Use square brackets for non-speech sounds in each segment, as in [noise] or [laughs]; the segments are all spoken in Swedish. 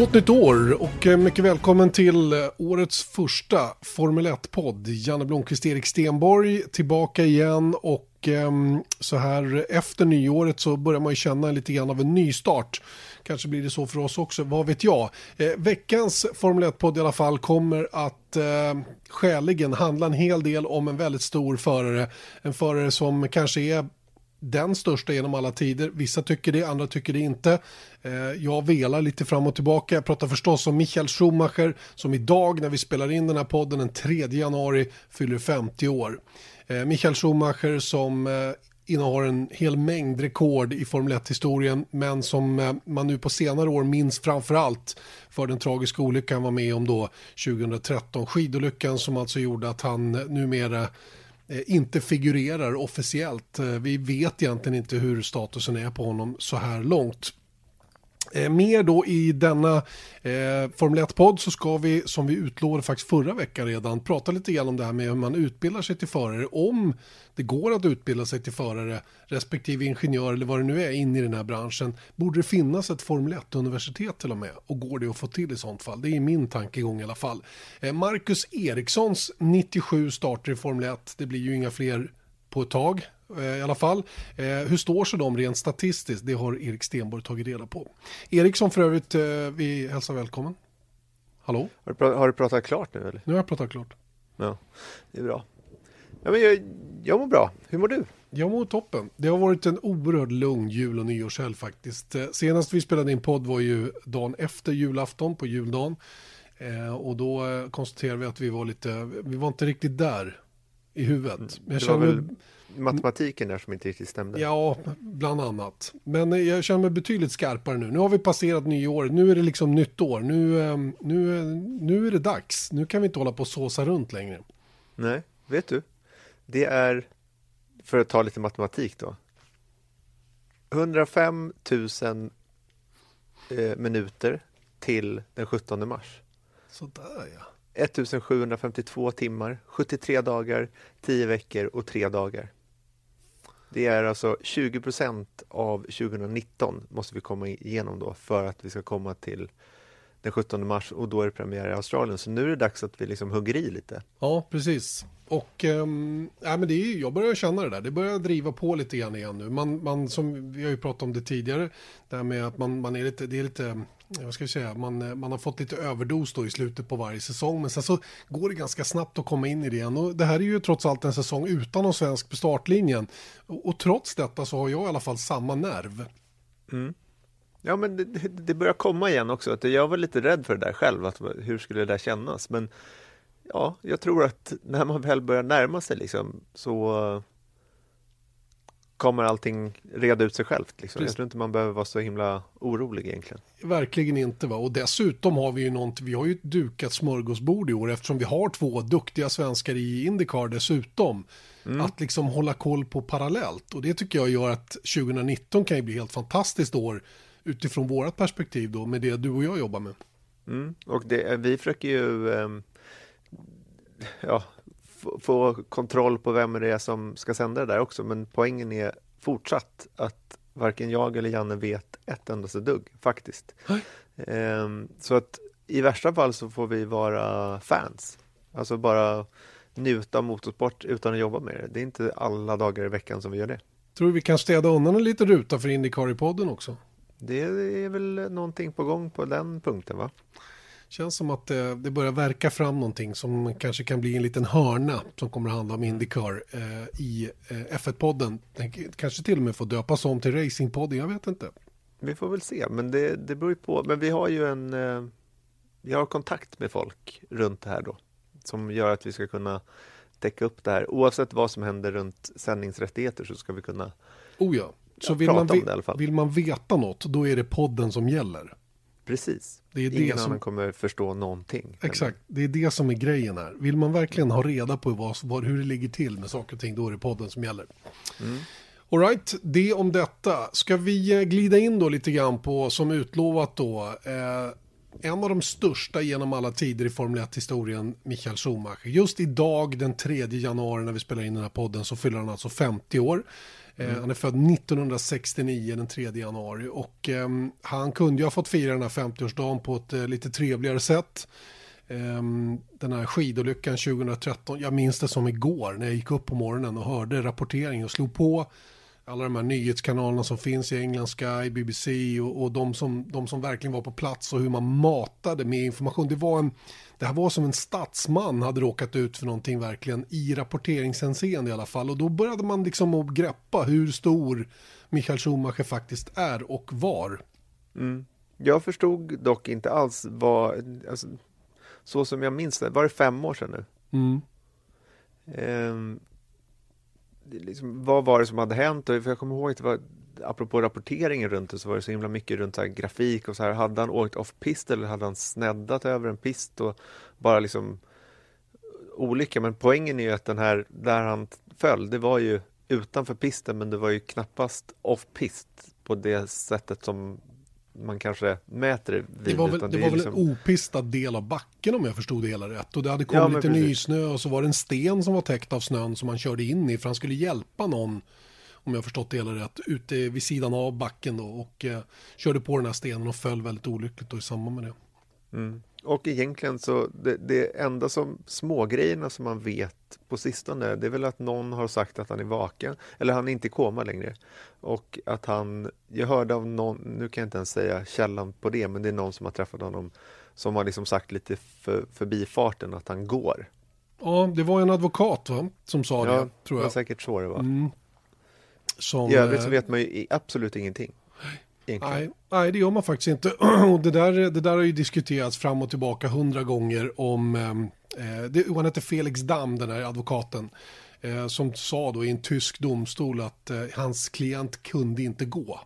Gott nytt år och eh, mycket välkommen till eh, årets första Formel 1-podd. Janne Blomqvist, Erik Stenborg tillbaka igen och ehm, så här efter nyåret så börjar man ju känna lite grann av en nystart. Kanske blir det så för oss också, vad vet jag. Eh, veckans Formel 1-podd i alla fall kommer att eh, skäligen handla en hel del om en väldigt stor förare. En förare som kanske är den största genom alla tider. Vissa tycker det, andra tycker det inte. Eh, jag velar lite fram och tillbaka. Jag pratar förstås om Michael Schumacher som idag när vi spelar in den här podden den 3 januari fyller 50 år. Eh, Michael Schumacher som eh, innehar en hel mängd rekord i Formel 1-historien men som man nu på senare år minns framförallt för den tragiska olyckan han var med om då 2013. Skidolyckan som alltså gjorde att han numera Eh, inte figurerar officiellt. Eh, vi vet egentligen inte hur statusen är på honom så här långt. Eh, mer då i denna eh, Formel 1-podd så ska vi, som vi utlovade faktiskt förra veckan redan, prata lite grann om det här med hur man utbildar sig till förare. Om det går att utbilda sig till förare, respektive ingenjör eller vad det nu är in i den här branschen, borde det finnas ett Formel 1-universitet till och med? Och går det att få till i sånt fall? Det är min tankegång i alla fall. Eh, Marcus Erikssons 97 starter i Formel 1, det blir ju inga fler på ett tag. Eh, i alla fall. Eh, hur står sig de rent statistiskt? Det har Erik Stenborg tagit reda på. Erik som för övrigt, eh, vi hälsar välkommen. Hallå? Har du, har du pratat klart nu eller? Nu har jag pratat klart. Ja, det är bra. Ja, men jag, jag mår bra. Hur mår du? Jag mår toppen. Det har varit en oerhört lugn jul och nyårshelg faktiskt. Senast vi spelade in podd var ju dagen efter julafton på juldagen. och då konstaterade vi att vi var lite, vi var inte riktigt där i huvudet. Jag känner väl matematiken där som inte riktigt stämde. Ja, bland annat. Men jag känner mig betydligt skarpare nu. Nu har vi passerat nyår. Nu är det liksom nytt år. Nu, ehm, nu, nu är det dags. Nu kan vi inte hålla på och såsa runt längre. Nej, vet du? Det är, för att ta lite matematik då. 105 000 eh, minuter till den 17 mars. Sådär ja. 1752 timmar, 73 dagar, 10 veckor och 3 dagar. Det är alltså 20% av 2019 måste vi komma igenom då för att vi ska komma till den 17 mars och då är det premiär i Australien. Så nu är det dags att vi liksom hugger i lite. Ja, precis. Och ähm, ja, men det är, jag börjar känna det där. Det börjar driva på lite grann igen nu. Man, man, som vi har ju pratat om det tidigare, det här med att man, man är lite, det är lite vad ska jag säga, man, man har fått lite överdos då i slutet på varje säsong. Men sen så går det ganska snabbt att komma in i det igen. Och det här är ju trots allt en säsong utan någon svensk på startlinjen. Och, och trots detta så har jag i alla fall samma nerv. Mm. Ja, men det, det, börjar komma igen också. Jag var lite rädd för det där själv. Att, hur skulle det där kännas? Men ja, jag tror att när man väl börjar närma sig liksom, så kommer allting reda ut sig självt. Liksom. Jag tror inte man behöver vara så himla orolig egentligen. Verkligen inte. Va? Och dessutom har vi ju något, vi har ju ett dukat smörgåsbord i år eftersom vi har två duktiga svenskar i Indycar dessutom. Mm. Att liksom hålla koll på parallellt. Och det tycker jag gör att 2019 kan ju bli helt fantastiskt år utifrån vårat perspektiv då med det du och jag jobbar med. Mm. Och det, vi försöker ju um, ja, få kontroll på vem det är som ska sända det där också. Men poängen är fortsatt att varken jag eller Janne vet ett endaste dugg faktiskt. Um, så att i värsta fall så får vi vara fans. Alltså bara njuta av motorsport utan att jobba med det. Det är inte alla dagar i veckan som vi gör det. Tror vi kan städa undan en liten ruta för Indycar i podden också? Det är väl någonting på gång på den punkten va? Känns som att det, det, börjar verka fram någonting som kanske kan bli en liten hörna som kommer att handla om Indycar eh, i eh, F1-podden. Kanske till och med får döpas om till Racingpodden, jag vet inte. Vi får väl se, men det, det beror ju på. Men vi har ju en, eh, vi har kontakt med folk runt det här då, som gör att vi ska kunna täcka upp det här. Oavsett vad som händer runt sändningsrättigheter så ska vi kunna oh ja. Så vill, man, vill man veta något, då är det podden som gäller. Precis. Det är det Ingen som- annan kommer förstå någonting. Exakt, det är det som är grejen här. Vill man verkligen ha reda på vad, vad, hur det ligger till med saker och ting, då är det podden som gäller. All right, det om detta. Ska vi eh, glida in då lite grann på, som utlovat då, eh, en av de största genom alla tider i Formel 1-historien, Michael Schumacher. Just idag, den 3 januari när vi spelar in den här podden, så fyller han alltså 50 år. Mm. Han är född 1969, den 3 januari. Och eh, han kunde ju ha fått fira den här 50-årsdagen på ett eh, lite trevligare sätt. Eh, den här skidolyckan 2013, jag minns det som igår när jag gick upp på morgonen och hörde rapporteringen och slog på alla de här nyhetskanalerna som finns i England, Sky, BBC och, och de, som, de som verkligen var på plats och hur man matade med information. Det, var en, det här var som en statsman hade råkat ut för någonting verkligen i rapporteringshänseende i alla fall. Och då började man liksom att greppa hur stor Michael Schumacher faktiskt är och var. Mm. Jag förstod dock inte alls vad, alltså, så som jag minns det, var det fem år sedan nu? Mm. Ehm, liksom, vad var det som hade hänt? Och för jag kommer ihåg att det var, apropå rapporteringen runt det, så var det så himla mycket runt så här grafik och så här. Hade han åkt off-pist eller hade han sneddat över en pist och bara liksom olycka? Men poängen är ju att den här, där han föll, det var ju utanför pisten, men det var ju knappast off-pist på det sättet som man kanske mäter det vid. Det var väl, det är var väl liksom- en opistad del av backen om jag förstod det hela rätt. Och det hade Ja, kommit men lite precis. nysnö och så var det en sten som var täckt av snön som han körde in i för han skulle hjälpa någon, om jag förstått det hela rätt, ute vid sidan av backen då och eh, körde på den här stenen och föll väldigt olyckligt då i samband med det. Mm. Och egentligen så, det, det enda som smågrejerna som man vet på sistone, det är väl att någon har sagt att han är vaken, eller han är inte i koma längre. Och att han, jag hörde av någon, nu kan jag inte ens säga källan på det, men det är någon som har träffat honom som har liksom sagt lite för, förbifarten att han går. Ja, det var en advokat va? som sa Ja, det, tror det var jag. säkert så det var. Mm. Som, I övrigt så eh, vet man ju absolut ingenting. Nej, nej, det gör man faktiskt inte. [clears throat] Och det, där, det där har ju diskuterats fram och tillbaka hundra gånger om, eh, det, han heter Felix Damm, den här advokaten, eh, som sa då i en tysk domstol att eh, hans klient kunde inte gå.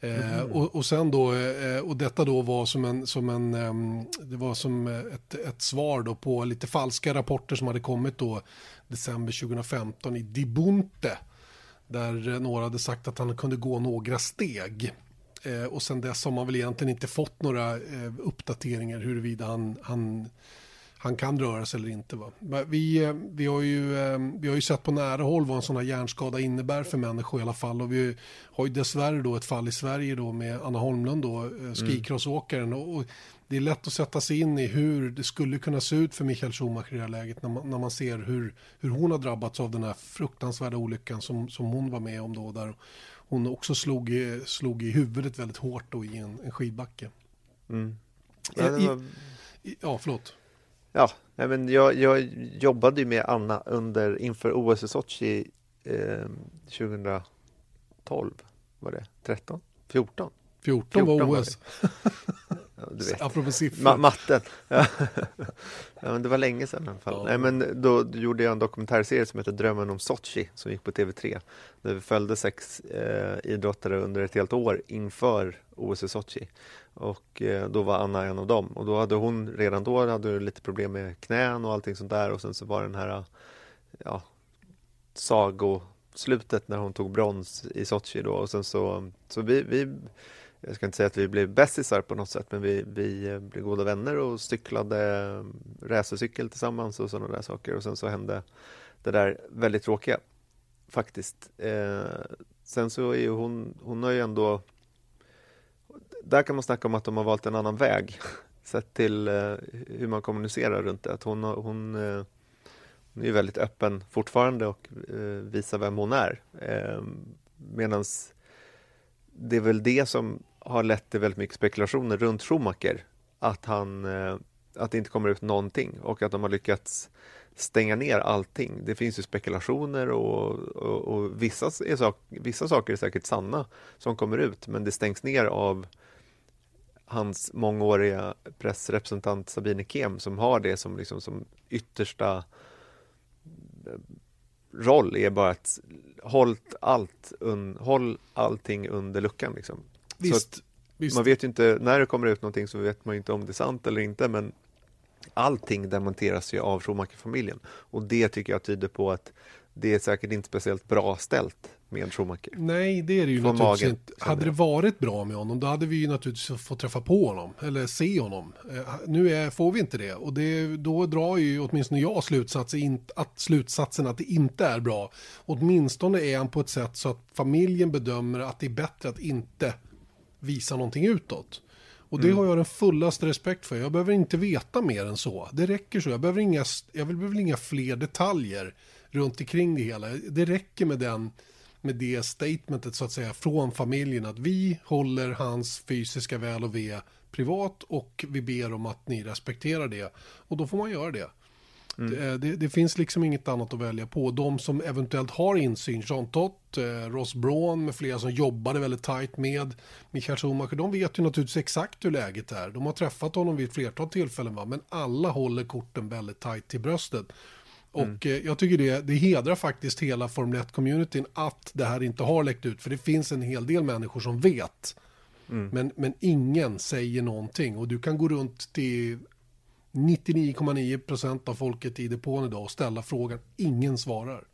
Eh, och, och sen då, eh, och detta då var som en, som en ehm, det var som ett, ett svar då på lite falska rapporter som hade kommit då december 2015 i Dibunte. Där eh, några hade sagt att han kunde gå några steg. Eh, och sen dess har man väl egentligen inte fått några eh, uppdateringar huruvida han, han, han kan röra sig eller inte. Va? Vi, eh, vi, har ju, eh, vi har ju sett på nära håll vad en sån här hjärnskada innebär för människor i alla fall. Och vi har ju dessvärre då ett fall i Sverige då med Anna Holmlund då, eh, skikrossåkaren. Och, och det är lätt att sätta sig in i hur det skulle kunna se ut för Michael Schumacher i det här läget när man, när man ser hur, hur hon har drabbats av den här fruktansvärda olyckan som, som hon var med om då. Där hon också slog, slog i huvudet väldigt hårt då i en, en skidbacke. Mm. Ja, I- var... I, ja, förlåt. Ja, nej, men jag, jag jobbade ju med Anna under, inför OS i Sochi eh, 2012, var det 13? 14? 14 var 14 var OS, Ja, du vet. apropå siffror. Ma matten. [laughs] ja, men det var länge sedan i alla fall. Ja. Nej, men då gjorde jag en dokumentärserie som heter Drömmen om Sochi som gick på TV3. Där vi följde sex eh, idrottare under ett helt år inför OS i Sochi. Och eh, då var Anna en av dem. Och då hade hon redan då hade lite problem med knän och allting sånt där. Och sen så var den här ja, sagoslutet när hon tog brons i Sochi då. Och sen så, så vi, vi jag ska inte säga att vi blev bästisar på något sätt, men vi, vi eh, blev goda vänner och cyklade mm, racercykel tillsammans och sådana där saker. Och sen så hände det där väldigt tråkiga, faktiskt. Eh, sen så är ju hon, hon har ju ändå... Där kan man snacka om att de har valt en annan väg, [laughs] sett till eh, hur man kommunicerar runt det. Att hon, hon, eh, hon är ju väldigt öppen fortfarande och eh, visar vem hon är. Eh, medans det är väl det som har lett till väldigt mycket spekulationer runt Schumacher. Att, han, eh, att det inte kommer ut någonting och att de har lyckats stänga ner allting. Det finns ju spekulationer och, och, och vissa, är sak, vissa saker är säkert sanna som kommer ut men det stängs ner av hans mångåriga pressrepresentant Sabine Kem som har det som, liksom, som yttersta eh, roll är bara att håll allt un, håll allting under luckan liksom. Visst, Visst. Man vet ju inte, när det kommer ut någonting så vet man ju inte om det är sant eller inte, men allting demonteras ju av Schumacher-familjen. Och det tycker jag tyder på att det är säkert inte speciellt bra ställt med Schumacher. Nej, det är det ju Från naturligtvis magen, inte. Hade det varit bra med honom, då hade vi ju naturligtvis fått träffa på honom, eller se honom. Eh, nu är, får vi inte det, och det, då drar ju åtminstone jag slutsatsen, att slutsatsen att det inte är bra. Åtminstone är han på ett sätt så att familjen bedömer att det är bättre att inte visa någonting utåt. Och det har jag den fullaste respekt för. Jag behöver inte veta mer än så. Det räcker så. Jag behöver inga, jag behöver inga fler detaljer runt omkring det hela. Det räcker med den med det statementet så att säga från familjen att vi håller hans fysiska väl och ve privat och vi ber om att ni respekterar det. Och då får man göra det. Det, det, det finns liksom inget annat att välja på. De som eventuellt har insyn, Jean Tott, eh, Ross Braun med flera som jobbade väldigt tajt med Michael Schumacher, de vet ju naturligtvis exakt hur läget är. De har träffat honom vid ett flertal tillfällen, va? men alla håller korten väldigt tajt till bröstet. Och eh, jag tycker det, det hedrar faktiskt hela Formel 1-communityn att det här inte har läckt ut. För det finns en hel del människor som vet. Men, men ingen säger någonting. Och du kan gå runt till 99,9% av folket i depån idag och ställa frågan. Ingen svarar.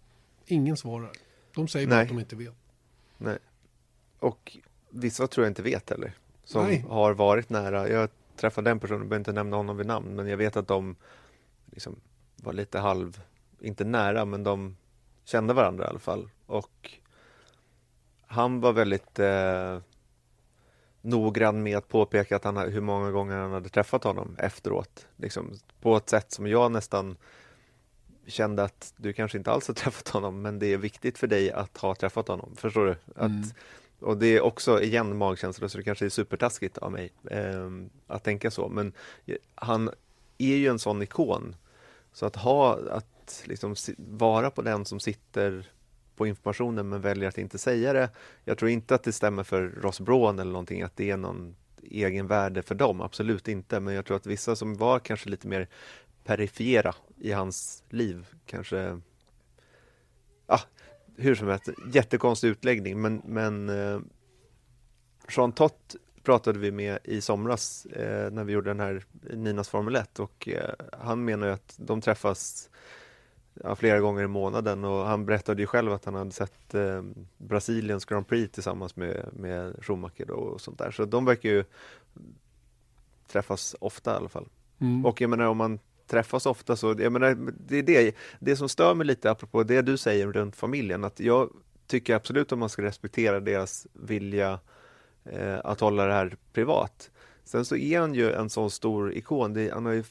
Ingen svarar. De säger bara att de inte vet. Nej. Och vissa tror jag inte vet heller, som Nej. har varit nära. Jag träffade en person, jag behöver inte nämna honom vid namn, men jag vet att de liksom var lite halv, inte nära, men de kände varandra i alla fall. Och han var väldigt eh, noggrann med att påpeka att han, ha- hur många gånger han hade träffat honom efteråt. Liksom, på ett sätt som jag nästan kände att du kanske inte alls har [laughs] träffat honom, men det är viktigt för dig att ha träffat honom. Förstår du? Att, Och det är också, igen, magkänsla, så det kanske är supertaskigt av mig ehm, att tänka så. Men han är ju en sån ikon. Så att ha, att liksom vara på den som sitter på informationen men väljer att inte säga det. Jag tror inte att det stämmer för Ross Brown eller någonting, att det är någon egen värde för dem, absolut inte. Men jag tror att vissa som var kanske lite mer perifera i hans liv kanske ja, hur som helst, jättekonstig utläggning men, men eh, Jean Tott pratade vi med i somras eh, när vi gjorde den här Ninas Formel 1 och eh, han menar ju att de träffas ja, flera gånger i månaden och han berättade ju själv att han hade sett eh, Brasiliens Grand Prix tillsammans med, med Schumacher och sånt där så de verkar ju träffas ofta i alla fall. Mm. Och jag menar om man träffas ofta så, jag menar, det är det, det som stör mig lite apropå det du säger runt familjen, att jag tycker absolut att man ska respektera deras vilja eh, att hålla det här privat. Sen så är han ju en sån stor ikon, det, han har ju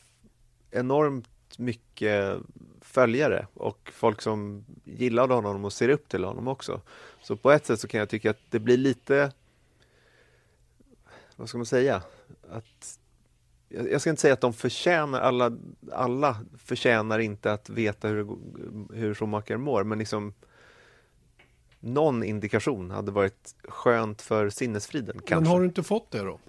enormt mycket följare och folk som gillade honom och ser upp till honom också. Så på ett sätt så kan jag tycka att det blir lite, vad ska man säga, att jag ska inte säga att de förtjänar, alla, alla förtjänar inte att veta hur, hur Schumacher mår, men liksom någon indikation hade varit skönt för sinnesfriden kanske. Men har du inte fått det då?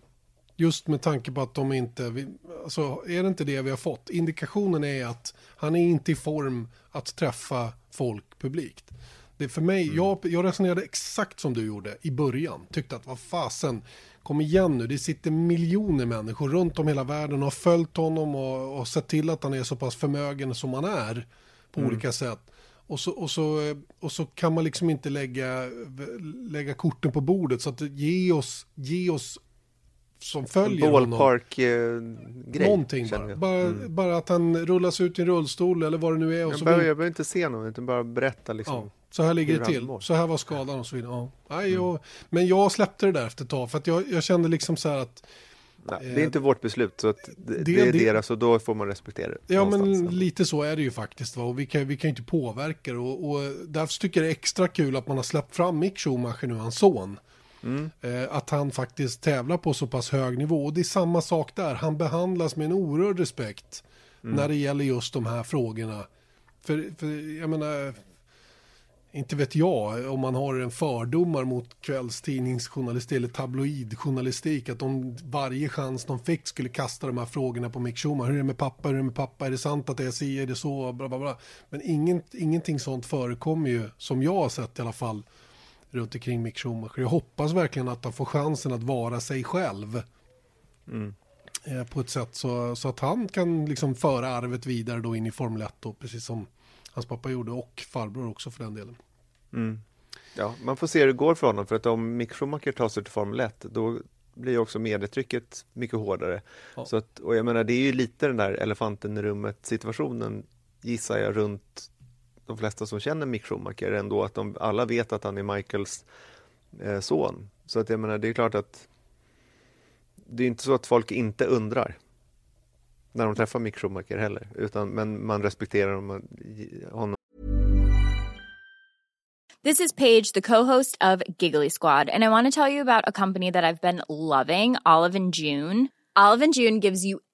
Just med tanke på att de inte, vi- alltså är det inte det vi har fått? Indikationen är att han är inte i form att träffa folk publikt. Det är för mig, Mm. jag, jag resonerade exakt som du gjorde i början. Tyckte att vad fasen, kom igen nu, det sitter miljoner människor runt om hela världen och har följt honom och, och sett till att han är så pass förmögen som han är på Mm. olika sätt. Och så, och, så, och så kan man liksom inte lägga, lägga korten på bordet. Så att ge oss, ge oss som följer honom Ballpark-grej. någonting känner bara. Bara, Mm. bara att han rullas ut i en rullstol eller vad det nu är. Och Jag så behöver, jag behöver inte se någon, utan bara berätta liksom. ja, så här ligger det till. Så här var skadan och så vidare. Ja. Nej, jag, men jag släppte det där efter ett tag. För att jag, jag kände liksom så här att Nej, det är inte vårt beslut, så det, det, är det- deras och då får man respektera det. Ja, men lite så är det ju faktiskt. Va? Och vi kan, vi kan ju inte påverka det. Och, och därför tycker jag det är extra kul att man har släppt fram Mick Schumacher nu, hans son. Mm. Att han faktiskt tävlar på så pass hög nivå. Och det är samma sak där. Han behandlas med en oerhörd respekt Mm. när det gäller just de här frågorna. För, för jag menar, inte vet jag om man har en fördomar mot kvällstidningsjournalistik eller tabloidjournalistik. Att de varje chans de fick skulle kasta de här frågorna på Mick Schumacher. Hur är det med pappa? Hur är det med pappa? Är det sant att det är si? Är det så? Bla, bla, bla. Men ingen, ingenting sånt förekommer ju, som jag har sett i alla fall, runt omkring Mick Schumacher. Jag hoppas verkligen att han får chansen att vara sig själv. Mm. Eh, på ett sätt så, så att han kan liksom föra arvet vidare då in i Formel 1 då, precis som hans pappa gjorde och farbror också för den delen. Mm. Ja, man får se hur det går för honom för att om Mick Schumacher tar sig till Formel 1 då blir också medietrycket mycket hårdare. Ja. Så att, och jag menar det är ju lite den där elefanten i rummet situationen gissar jag runt de flesta som känner Mick Schumacher ändå att de alla vet att han är Michaels eh, son. Så att jag menar det är klart att det är inte så att folk inte undrar när de träffar Mick Schumacher heller, utan, men man respekterar honom. This is Paige, the co-host of Giggly Squad, and I want to tell you about a company that I've been loving, Olive and June. Olive and June gives you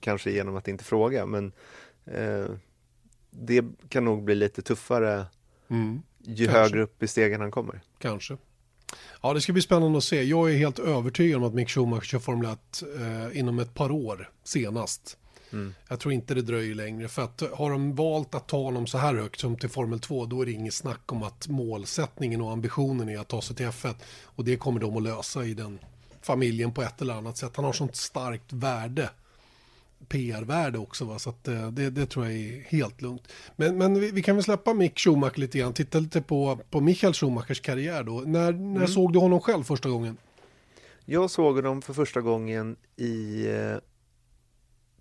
Kanske genom att inte fråga, men eh, det kan nog bli lite tuffare mm, ju kanske. högre upp i stegen han kommer. Kanske. Ja, det ska bli spännande att se. Jag är helt övertygad om att Mick Schumacher kör Formel 1 eh, inom ett par år senast. Mm. Jag tror inte det dröjer längre. För att har de valt att ta honom så här högt som till Formel 2 då är det inget snack om att målsättningen och ambitionen är att ta sig till F1. Och det kommer de att lösa i den familjen på ett eller annat sätt. Han har sånt starkt värde PR-värde också. Va? Så att, eh, det, det, tror jag är helt lugnt. Men, men vi, vi, kan väl släppa Mick Schumacher lite grann. Titta lite på, på Michael Schumachers karriär då. När, när mm. såg du honom själv första gången? Jag såg honom för första gången i eh,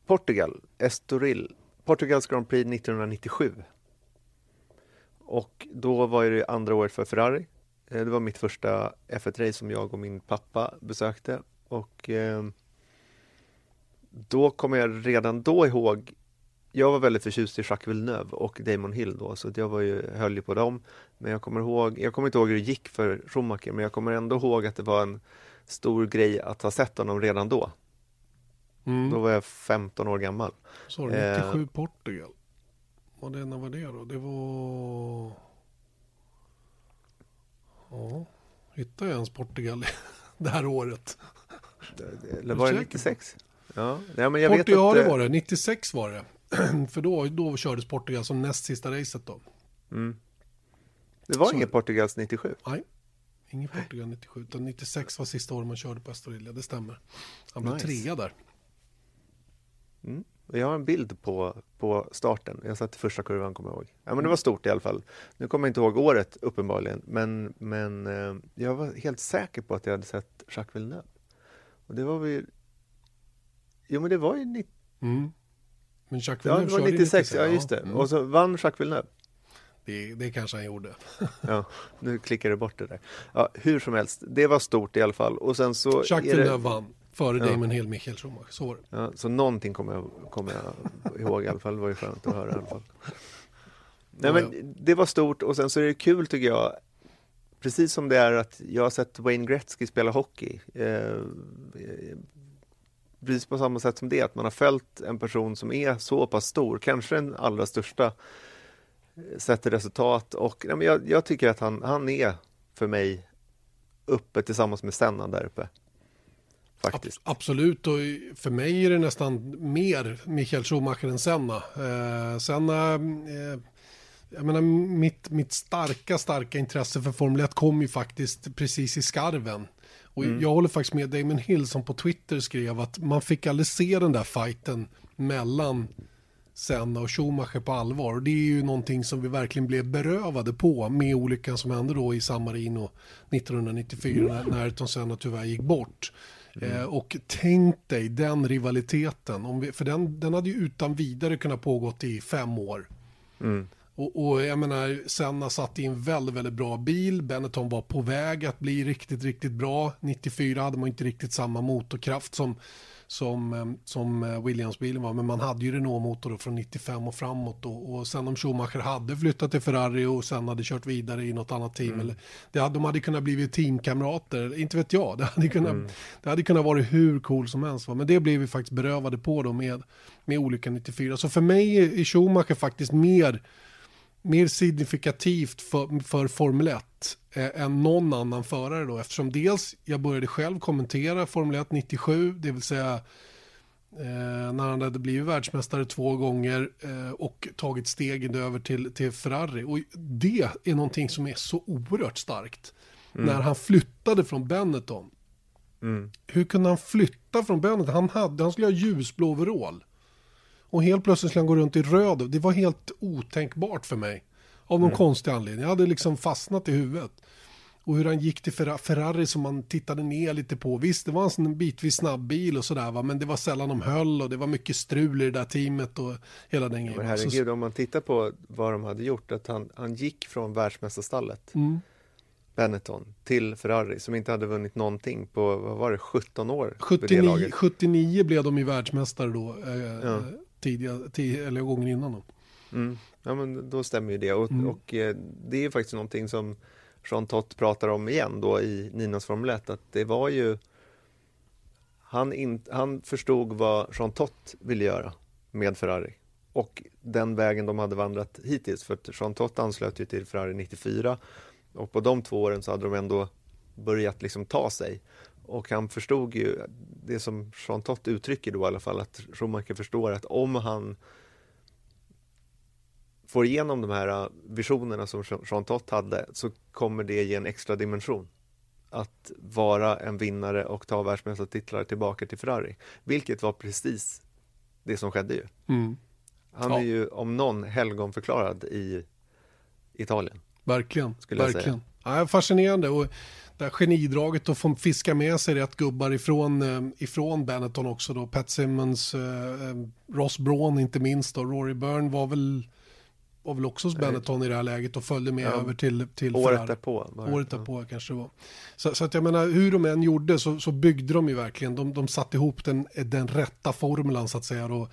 Portugal, Estoril. Portugals Grand Prix 1997. Och då var det andra året för Ferrari. Eh, det var mitt första F1-race som jag och min pappa besökte. Och då kommer jag redan då ihåg jag var väldigt förtjust i Jacques Villeneuve och Damon Hill då, så jag var ju, höll ju på dem. Men jag kommer ihåg, jag kommer inte ihåg hur det gick för Schumacher, men jag kommer ändå ihåg att det var en stor grej att ha sett honom redan då. Mm. Då var jag 15 år gammal. Så 97 eh, Portugal. Och det, när var det då? Det var... Ja, hittade jag ens Portugal [laughs] det här året? Eller var det 96? Ja, men jag Portugal, vet att... Det var det. 96 var det. [clears throat] För då, då kördes Portugal som näst sista racet då. Mm. Det var Så... inget Portugals 97? Nej, inget Portugal 97. Utan 96 var sista året man körde på Estorilla, det stämmer. Han blev nice. trea där. Mm. Jag har en bild på, på starten. Jag satt i första kurvan, kommer jag ihåg. Ja, men det var stort i alla fall. Nu kommer jag inte ihåg året, uppenbarligen. Men, men eh, jag var helt säker på att jag hade sett Jacques Villeneuve. Och det var väl Jo, men det var ju 90... Mm. Men Jacques Villeneuve ja, det var 96, 96 ja just det. Mm. Och så vann Jacques Villeneuve. Det, det kanske han gjorde. [laughs] ja, nu klickar du bort det där. Ja, hur som helst, det var stort i alla fall. Och sen så Jacques Villeneuve det... vann före ja. Damon Hill, Michael Schumacher. Så var det. Ja, så någonting kommer jag, kommer jag ihåg i alla fall. Det var ju skönt att höra i alla fall. Nej, men det var stort och sen så är det kul tycker jag Precis som det är att jag har sett Wayne Gretzky spela hockey. Eh, precis på samma sätt som det, att man har följt en person som är så pass stor, kanske den allra största eh, sett till resultat och ja, men jag, jag, tycker att han, han är för mig uppe tillsammans med Senna där uppe. Faktiskt. Absolut, och för mig är det nästan mer Michael Schumacher än Senna. Eh, Senna, eh, jag menar mitt, mitt starka, starka intresse för Formel 1 kom ju faktiskt precis i skarven. Och mm. jag håller faktiskt med Damon Hill som på Twitter skrev att man fick aldrig se den där fighten mellan Senna och Schumacher på allvar. Och det är ju någonting som vi verkligen blev berövade på med olyckan som hände då i San Marino 1994 när, när Ayrton Senna tyvärr gick bort. Mm. Eh, och tänk dig den rivaliteten, om vi, för den, den hade ju utan vidare kunnat pågått i fem år. Mm. Och, och, jag menar, Senna satt i en väldigt, väldigt bra bil. Benetton var på väg att bli riktigt, riktigt bra. 94 hade man inte riktigt samma motorkraft som, som, eh, som eh, Williams-bilen var. Men man hade ju Renault-motor från 95 och framåt. Och, och sen om Schumacher hade flyttat till Ferrari och sen hade kört vidare i något annat team. Mm. Eller, det hade, de hade kunnat bli teamkamrater. Inte vet jag. Det hade kunnat, mm. det hade kunnat vara hur cool som helst. Va? Men det blev vi faktiskt berövade på då med, med olika 94. Så för mig är Schumacher faktiskt mer mer signifikativt för, för Formel 1 eh, än någon annan förare då eftersom dels jag började själv kommentera Formel 1 97 det vill säga eh, när han hade blivit världsmästare två gånger eh, och tagit steget över till, till Ferrari. Och det är någonting som är så oerhört starkt. Mm. när han flyttade från Benetton. Mm. hur kunde han flytta från Benetton? Han, hade, han skulle ha ljusblå overall och helt plötsligt skulle han gå runt i röd. Det var helt otänkbart för mig. Av någon mm. konstig anledning. Jag hade liksom fastnat i huvudet. Och hur han gick till Ferrari som man tittade ner lite på. Visst, det var en sån bitvis snabb bil och sådär va. Men det var sällan de höll och det var mycket strul i det där teamet och hela den grejen. Men herregud, om man tittar på vad de hade gjort. Att han, han gick från världsmästarstallet. Mm. Benetton till Ferrari som inte hade vunnit någonting på, vad var det, 17 år? 79, 79 blev de ju världsmästare då. Eh, ja tidiga, tid, eller gången innan. Då. Mm. Ja, men då stämmer ju det. Och, mm. och eh, det är faktiskt någonting som Jean Tott pratar om igen då i Ninas Formel 1, att det var ju han, in, han förstod vad Jean Tott ville göra med Ferrari och den vägen de hade vandrat hittills. För att Jean Tott anslöt ju till Ferrari 94 och på de två åren så hade de ändå börjat liksom ta sig. Och han förstod ju det som Jean Tott uttrycker då i alla fall, att Schumacher förstår att om han får igenom de här visionerna som Jean Tott hade så kommer det ge en extra dimension. Att vara en vinnare och ta världsmästartitlar tillbaka till Ferrari. Vilket var precis det som skedde ju. Mm. Han ja. är ju om någon helgonförklarad i Italien. Verkligen, verkligen. Ja, fascinerande och det här genidraget att få fiska med sig rätt gubbar ifrån, eh, ifrån Benetton också då. Pat Simmons, eh, eh, Ross Braun inte minst och Rory Byrne var väl var väl också hos Benetton i det här läget och följde med ja, över till, till Året därpå. Året därpå ja. kanske det var. Så, så, att jag menar, hur de än gjorde så, så byggde de ju verkligen, de, de satte ihop den, den rätta formulan så att säga. Och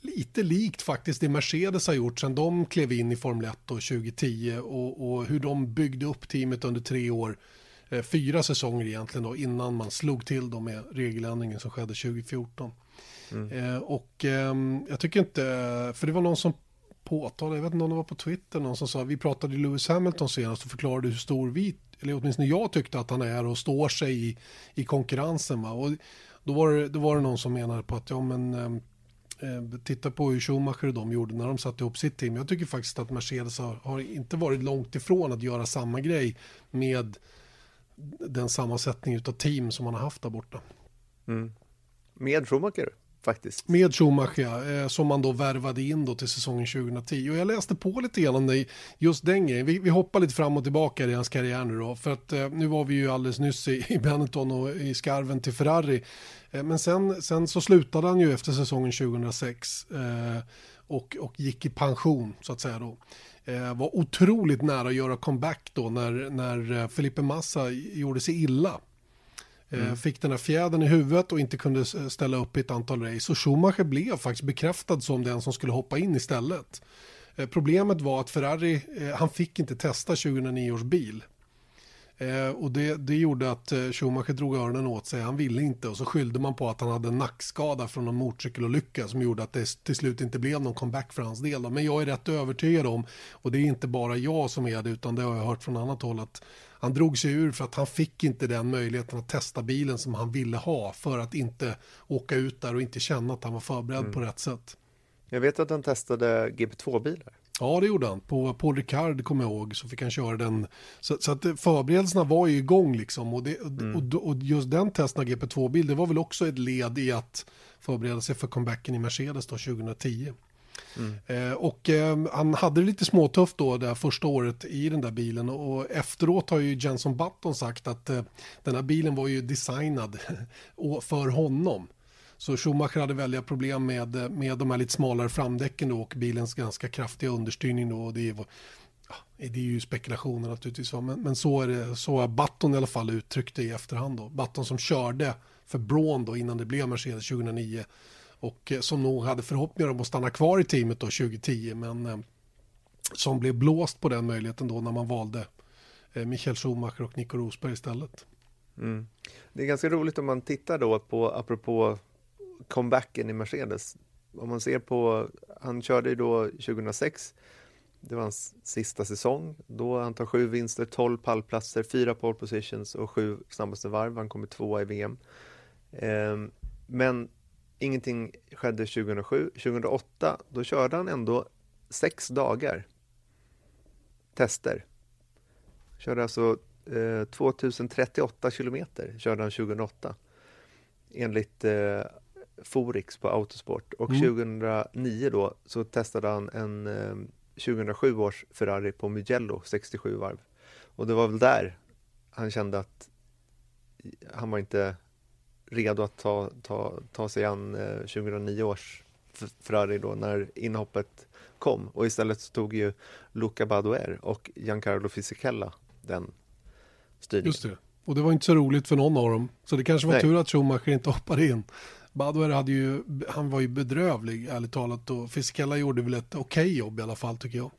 lite likt faktiskt det Mercedes har gjort sedan de klev in i Formel 1 och 2010 och, och hur de byggde upp teamet under tre år Eh, fyra säsonger egentligen då innan man slog till dem med regeländringen som skedde 2014. Mm. Eh, och eh, jag tycker inte, för det var någon som påtalade, jag vet inte om det var på Twitter, någon som sa, vi pratade Lewis Hamilton senast och förklarade hur stor vi, eller åtminstone jag tyckte att han är och står sig i, i konkurrensen. Va? Och då var, det, då var det någon som menade på att, ja men ehm, eh, titta på hur Schumacher och de gjorde när de satte ihop sitt team. Jag tycker faktiskt att Mercedes har, har inte varit långt ifrån att göra samma grej med den sammansättning av team som man har haft där borta. Mm. Med Schumacher faktiskt. Med Schumacher, eh, som man då värvade in då till säsongen 2010. Och jag läste på lite grann om det, just den grejen. Vi, vi hoppar lite fram och tillbaka i hans karriär nu då. För att eh, nu var vi ju alldeles nyss i, i Benetton och i skarven till Ferrari. Eh, men sen, sen så slutade han ju efter säsongen 2006. Eh, och, och gick i pension så att säga då. Eh, var otroligt nära att göra comeback då när, när eh, Felipe Massa gjorde sig illa. Eh, mm. Fick den här fjädern i huvudet och inte kunde ställa upp i ett antal race. Och Schumacher blev faktiskt bekräftad som den som skulle hoppa in istället. Problemet var att Ferrari, han fick inte testa 2009 års bil. Eh, och det, det gjorde att eh, Schumacher drog öronen åt sig, han ville inte och så skyllde man på att han hade en nackskada från en motorcykelolycka som gjorde att det till slut inte blev någon comeback för hans del. Då. Men jag är rätt övertygad om, och det är inte bara jag som är det utan det har jag hört från annat håll, att han drog sig ur för att han fick inte den möjligheten att testa bilen som han ville ha för att inte åka ut där och inte känna att han var förberedd mm. på rätt sätt. Jag vet att han testade GP2-bilar. Ja, det gjorde han. På Paul Ricard, kommer jag ihåg, så fick han köra den. Så, så att förberedelserna var ju igång liksom. Och, det, mm. och, och, just den testen av GP2-bil, det var väl också ett led i att förbereda sig för comebacken i Mercedes då 2010. Mm. Eh, och eh, han hade det lite småtufft då det första året i den där bilen och efteråt har ju Jenson Button sagt att eh, den här bilen var ju designad [laughs] för honom. Så Schumacher hade väldiga problem med, med de här lite smalare framdäcken då och bilens ganska kraftiga understyrning då. Och det, är, det är ju spekulationer naturligtvis, men, men så, är det, så har Button i alla fall uttryckt det i efterhand då. Button som körde för Braun då innan det blev Mercedes 2009 och eh, som nog hade förhoppningar om att stanna kvar i teamet då 2010 men eh, som blev blåst på den möjligheten då när man valde eh, Michael Schumacher och Nico Rosberg istället. Mm. Det är ganska roligt om man tittar då på, apropå comebacken i Mercedes. Om man ser på, han körde ju då 2006, det var hans sista säsong. Då han tar sju vinster, tolv pallplatser, fyra pole positions och sju snabbaste varv. Han kommer tvåa i VM. Eh, men ingenting skedde 2007. 2008, då körde han ändå sex dagar tester. Körde alltså eh, 2038 kilometer körde han 2008 enligt eh, Forix på Autosport och mm. 2009 då så testade han en eh, 2007 års Ferrari på Mugello 67 varv och det var väl där han kände att han var inte redo att ta, ta, ta sig an eh, 2009 års Ferrari då när inhoppet kom och istället så tog ju Luca Badoer och Giancarlo Fisichella den styrningen. Just det, och det var inte så roligt för någon av dem så det kanske var Nej. tur att Schumacher inte hoppade in. Badoer hade ju, han var ju bedrövlig ärligt talat och Fiskella gjorde väl ett okej okay jobb i alla fall tycker jag.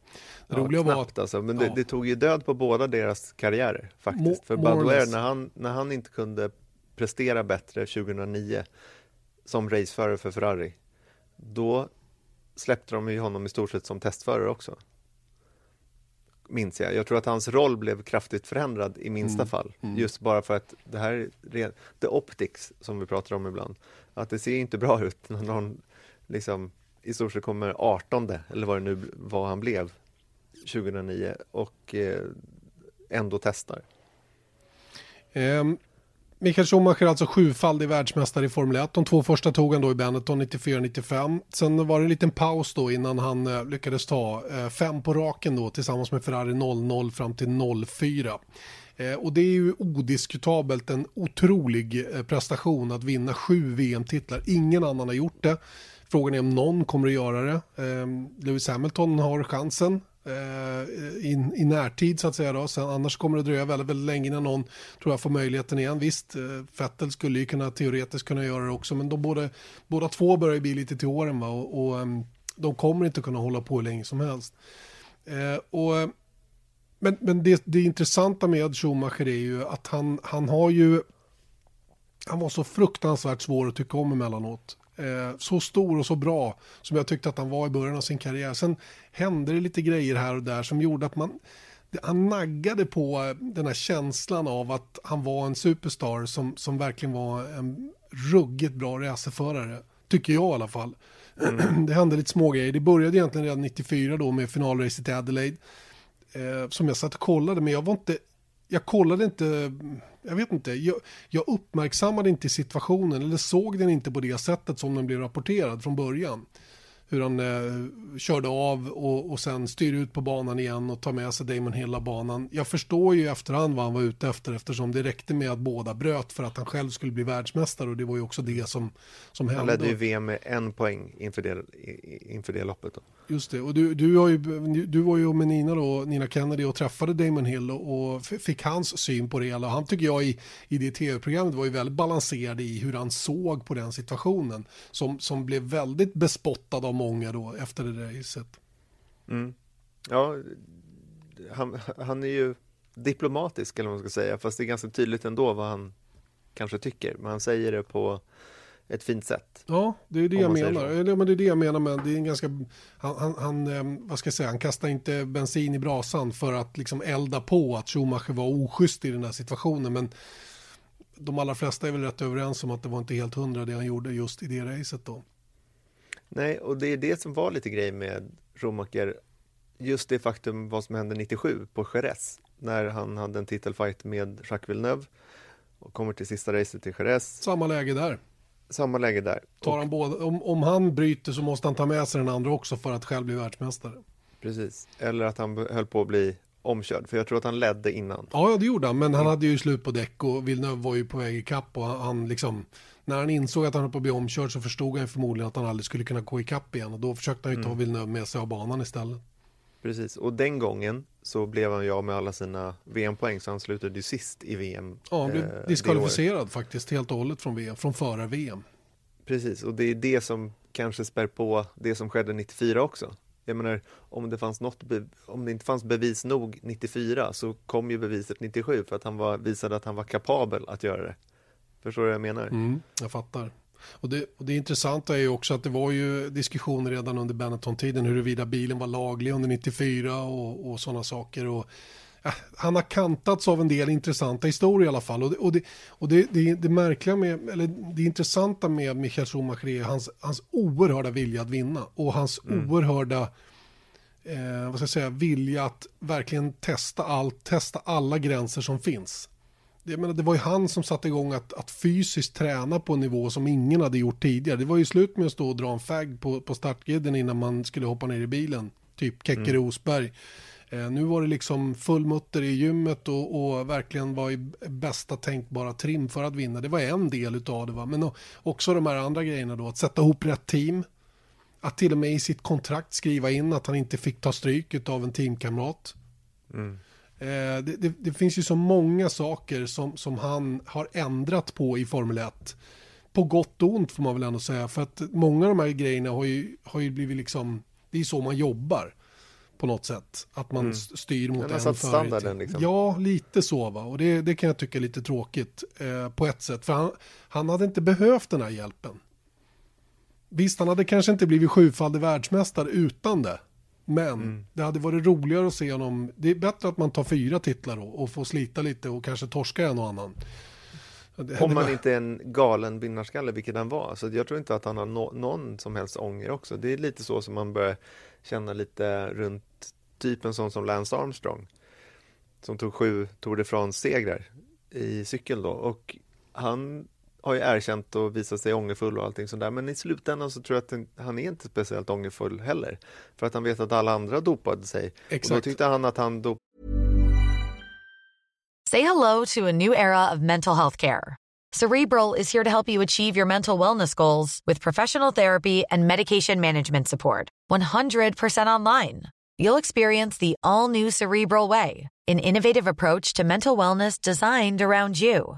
Det ja, roliga var att, alltså, men det, ja. det, tog ju död på båda deras karriärer faktiskt. Mo För Badoer när han, när han inte kunde prestera bättre 2009 som raceförare för Ferrari, då släppte de ju honom i stort sett som testförare också. Minns jag. Jag tror att hans roll blev kraftigt förändrad i minsta mm. fall. Mm. Just bara för att det här, the optics som vi pratar om ibland, att det ser inte bra ut när någon liksom i stort sett kommer 18 eller vad det nu var han blev 2009 och eh, ändå testar. Um, Michael Schumacher är alltså sjufaldig världsmästare i Formel 1. De två första tog han då i Benetton 94-95. Sen var det en liten paus då innan han eh, lyckades ta eh, fem på raken då tillsammans med Ferrari 00 fram till 04. Eh, och det är ju odiskutabelt en otrolig eh, prestation att vinna sju VM-titlar. Ingen annan har gjort det. Frågan är om någon kommer att göra det. Eh, Lewis Hamilton har chansen i, i närtid så att säga. Då. Sen, annars kommer det dröja väldigt, väldigt länge innan någon tror jag får möjligheten igen. Visst, Vettel skulle ju kunna teoretiskt kunna göra det också, men de båda, båda två börjar bli lite till åren va? och, och ehm, de kommer inte kunna hålla på hur länge som helst. och men, men det, det intressanta med Schumacher är ju att han, han har ju, han var så fruktansvärt svår att tycka om emellanåt. Eh, så stor och så bra som jag tyckte att han var i början av sin karriär. Sen hände det lite grejer här och där som gjorde att man, han naggade på den här känslan av att han var en superstar som, som verkligen var en ruggigt bra racerförare. Tycker jag i alla fall. Mm. [clears throat] Det hände lite små grejer. Det började egentligen redan 94 då med finalracet i Adelaide eh, som jag satt och kollade, men jag var inte, jag kollade inte, jag vet inte, jag, jag uppmärksammade inte situationen eller såg den inte på det sättet som den blev rapporterad från början hur han eh, körde av och, och sen styr ut på banan igen och tar med sig Damon hela banan. Jag förstår ju efterhand vad han var ute efter eftersom det räckte med att båda bröt för att han själv skulle bli världsmästare och det var ju också det som, som hände. Han ledde ju VM med en poäng inför det, inför det loppet. Då. Just det, och du, du, har ju, du var ju med Nina då, Nina Kennedy och träffade Damon Hill och, och fick hans syn på det hela. Han tycker jag i, i det tv-programmet var ju väldigt balanserad i hur han såg på den situationen som, som blev väldigt bespottad av många då efter det där racet. Mm. Ja, han, han är ju diplomatisk eller vad man ska säga, fast det är ganska tydligt ändå vad han kanske tycker, men han säger det på ett fint sätt. Ja, det är det jag menar. Ja, men det är det jag menar med det är en ganska, han, han, han, ehm, vad ska jag säga, han kastar inte bensin i brasan för att liksom elda på att Schumacher var oschysst i den här situationen, men de allra flesta är väl rätt överens om att det var inte helt hundra det han gjorde just i det racet då. Nej, och det är det som var lite grej med Schumacher, just det faktum vad som hände 97 på Jerez, när han hade en titelfight med Jacques Villeneuve och kommer till sista racet till Jerez. Samma läge där. Samma läge där. Tar han både, om, om han bryter så måste han ta med sig den andra också för att själv bli världsmästare. Precis, eller att han höll på att bli omkörd, för jag tror att han ledde innan. Ja, det gjorde han, men han hade ju slut på däck och Villeneuve var ju på väg i kapp och han liksom, när han insåg att han höll på att bli omkörd så förstod han förmodligen att han aldrig skulle kunna gå i kapp igen och då försökte han ju ta mm. Villeneuve med sig av banan istället. Precis, och den gången så blev han ju av med alla sina VM-poäng så han slutade ju sist i VM. Ja, han blev eh, diskvalificerad faktiskt helt och hållet från VM, från förar-VM. Precis, och det är det som kanske spär på det som skedde 94 också. Jag menar, om det, fanns något om det inte fanns bevis nog 94 så kom ju beviset 97 för att han var, visade att han var kapabel att göra det. Förstår du vad jag menar? Mm, jag fattar. Och det, och det intressanta är ju också att det var ju diskussioner redan under Benetton-tiden huruvida bilen var laglig under 94 och, och sådana saker. Och, ja, han har kantats av en del intressanta historier i alla fall. Och det, och det, och det, det, det märkliga med, eller det intressanta med Michael Schumacher är hans, hans oerhörda vilja att vinna och hans mm. oerhörda eh, vad ska jag säga, vilja att verkligen testa allt, testa alla gränser som finns jag menar, det var ju han som satte igång att, att fysiskt träna på en nivå som ingen hade gjort tidigare. Det var ju slut med att stå och dra en fag på, på startgriden innan man skulle hoppa ner i bilen. Typ Kekke mm. Rosberg. Eh, nu var det liksom full mutter i gymmet och, och, verkligen var i bästa tänkbara trim för att vinna. Det var en del utav det. Va? Men också de här andra grejerna då, att sätta ihop rätt team. Att till och med i sitt kontrakt skriva in att han inte fick ta stryk av en teamkamrat. Mm. Eh, det, det, det, finns ju så många saker som, som han har ändrat på i Formel 1. På gott och ont får man väl ändå säga. För att många av de här grejerna har ju, har ju blivit liksom, det är så man jobbar på något sätt. Att man mm. styr mot en satt standarden liksom. Ja, lite så va. Och det, det kan jag tycka är lite tråkigt eh, på ett sätt. För han, han hade inte behövt den här hjälpen. Visst, han hade kanske inte blivit sjufaldig världsmästare utan det. Men mm. det hade varit roligare att se honom. Det är bättre att man tar fyra titlar då och får slita lite och kanske torska en och annan. Om man inte är en galen vinnarskalle, vilket han var. Så jag tror inte att han har no någon som helst ånger också. Det är lite så som man börjar känna lite runt typ en sån som Lance Armstrong. Som tog sju Tour de France-segrar i cykel då. Och han har ju erkänt och visat sig ångerfull och allting sådär. Men i slutändan så tror jag att han är inte speciellt ångerfull heller. För att han vet att alla andra dopade sig. Exakt. Och då tyckte han att han dopade. Say hello to a new era of mental health care. Cerebral is here to help you achieve your mental wellness goals with professional therapy and medication management support. 100% online. You'll experience the all new Cerebral way, an innovative approach to mental wellness designed around you.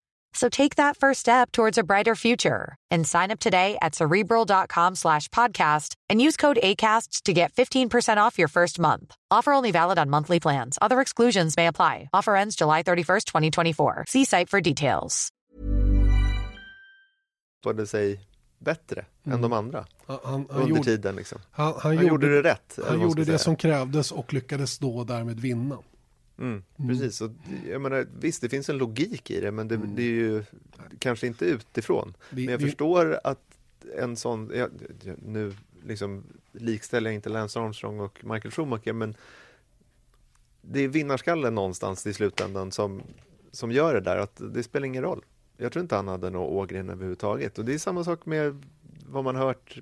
So take that first step towards a brighter future and sign up today at cerebral.com slash podcast and use code ACasts to get 15% off your first month. Offer only valid on monthly plans. Other exclusions may apply. Offer ends July 31st, 2024. See site for details. Både sig bättre mm. än de andra han, han, under gjorde, tiden. Liksom. Han, han, gjorde, gjorde det rätt. Han gjorde det säga. som krävdes och lyckades då därmed vinna. Mm, mm, precis, och jag menar, visst det finns en logik i det men det, mm. det är ju kanske inte utifrån. Men jag förstår att en sån, ja, nu liksom likställer jag inte Lance Armstrong och Michael Schumacher men det är vinnarskallen någonstans i slutändan som, som gör det där, att det spelar ingen roll. Jag tror inte han hade någon Ågren överhuvudtaget och det är samma sak med vad man hört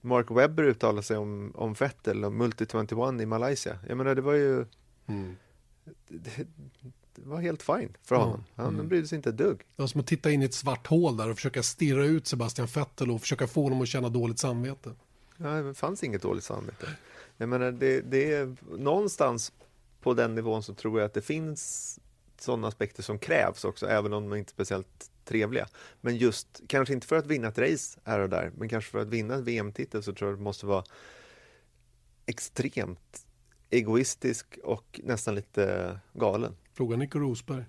Mark Webber uttala sig om, om Vettel och Multi 21 i Malaysia. Jag menar det var ju mm det, det var helt fine för honom. Han mm. brydde sig inte ett dugg. Det var som att titta in i ett svart hål där och försöka stirra ut Sebastian Vettel och försöka få honom att känna dåligt samvete. Ja, det fanns inget dåligt samvete. Jag menar, det, det är någonstans på den nivån så tror jag att det finns sådana aspekter som krävs också, även om de inte är speciellt trevliga. Men just, kanske inte för att vinna ett race här och där, men kanske för att vinna en VM-titel så tror jag det måste vara extremt egoistisk och nästan lite galen. Fråga Nico Rosberg.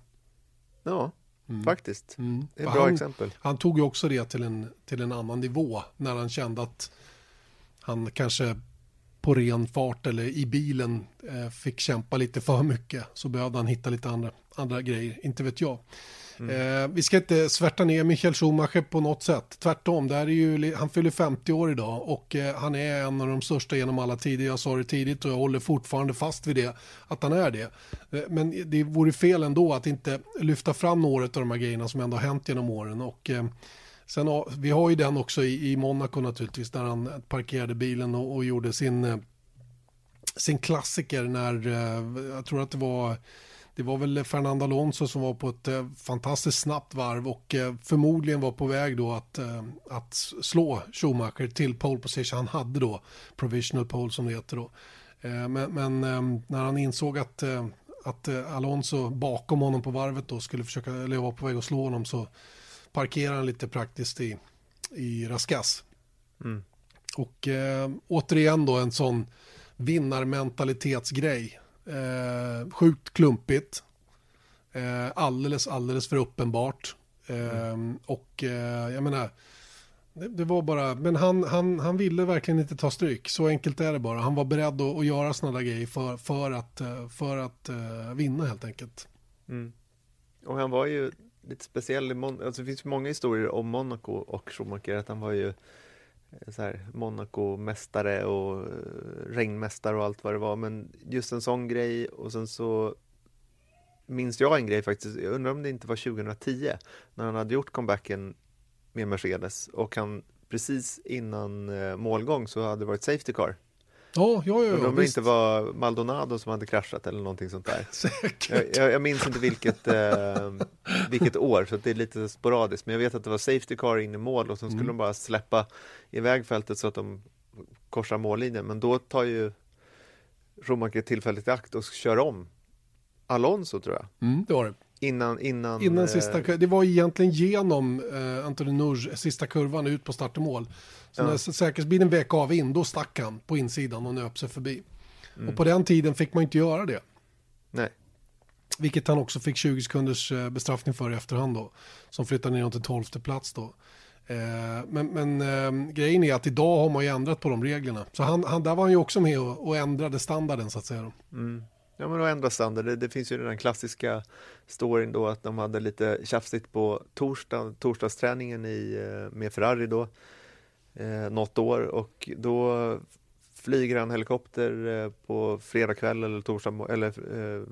Ja, mm. faktiskt. Mm. Det är ett bra han, exempel. Han tog ju också det till en, till en annan nivå när han kände att han kanske på ren fart eller i bilen eh, fick kämpa lite för mycket så behövde han hitta lite andra, andra grejer, inte vet jag. Mm. Eh, vi ska inte svärta ner Michael Schumacher på något sätt. Tvärtom, det är ju, han fyller 50 år idag och eh, han är en av de största genom alla tider. Jag sa det tidigt och jag håller fortfarande fast vid det, att han är det. Eh, men det vore fel ändå att inte lyfta fram några av de här grejerna som ändå har hänt genom åren. Och, eh, sen, vi har ju den också i, i Monaco naturligtvis, där han parkerade bilen och, och gjorde sin, eh, sin klassiker när, eh, jag tror att det var det var väl Fernando Alonso som var på ett eh, fantastiskt snabbt varv och eh, förmodligen var på väg då att, eh, att slå Schumacher till pole position. Han hade då provisional pole som det heter då. Men, men när han insåg att, att Alonso bakom honom på varvet då skulle försöka, eller var på väg att slå honom så parkerade han lite praktiskt i, i Raskas. Mm. Och återigen då en sån vinnarmentalitetsgrej. Eh, sjukt klumpigt. Eh, alldeles, alldeles för uppenbart. Eh, mm. Och eh, jag menar, det, det, var bara, men han, han, han ville verkligen inte ta stryk. Så enkelt är det bara. Han var beredd att, att göra sådana grejer för, för att, eh, för att uh, vinna helt enkelt. Mm. Och han var ju lite speciell i Mon alltså det finns många historier om Monaco och Schumacher, att han var ju så här, Monaco-mästare och eh, regnmästare och allt vad det var. Men just en sån grej och sen så minns jag en grej faktiskt. Jag undrar om det inte var 2010 när han hade gjort comebacken med Mercedes och han precis innan eh, målgång så hade det varit Safety Car. Ja, ja, ja. Om det inte var Maldonado som hade kraschat eller någonting sånt där. [laughs] Säkert. Jag, jag minns inte vilket, eh, vilket år, så det är lite sporadiskt. Men jag vet att det var Safety Car in i mål och sen skulle mm. de bara släppa iväg fältet så att de korsar mållinjen. Men då tar ju Schumacher tillfället i akt och kör om Alonso tror jag. Mm, det var det. Innan, innan, innan sista, eh, det var egentligen genom eh, Nurge, sista kurvan ut på start och mål. Så ja. när säkerhetsbilen vek av in, då stack han på insidan och nöp sig förbi. Mm. Och på den tiden fick man inte göra det. Nej. Vilket han också fick 20 sekunders eh, bestraffning för i efterhand då. Som flyttade ner till 12 plats då. Eh, men, men äh, grejen är att idag har man ju ändrat på de reglerna. Så han, han, där var han ju också med och, och ändrade standarden så att säga. Mm. Ja men att ändra standard, det, det, finns ju den klassiska storyn då att de hade lite tjafsigt på torsdag, torsdagsträningen i, med Ferrari då eh, något år och då flyger han helikopter eh, på fredag kväll eller torsdag, eller, eh,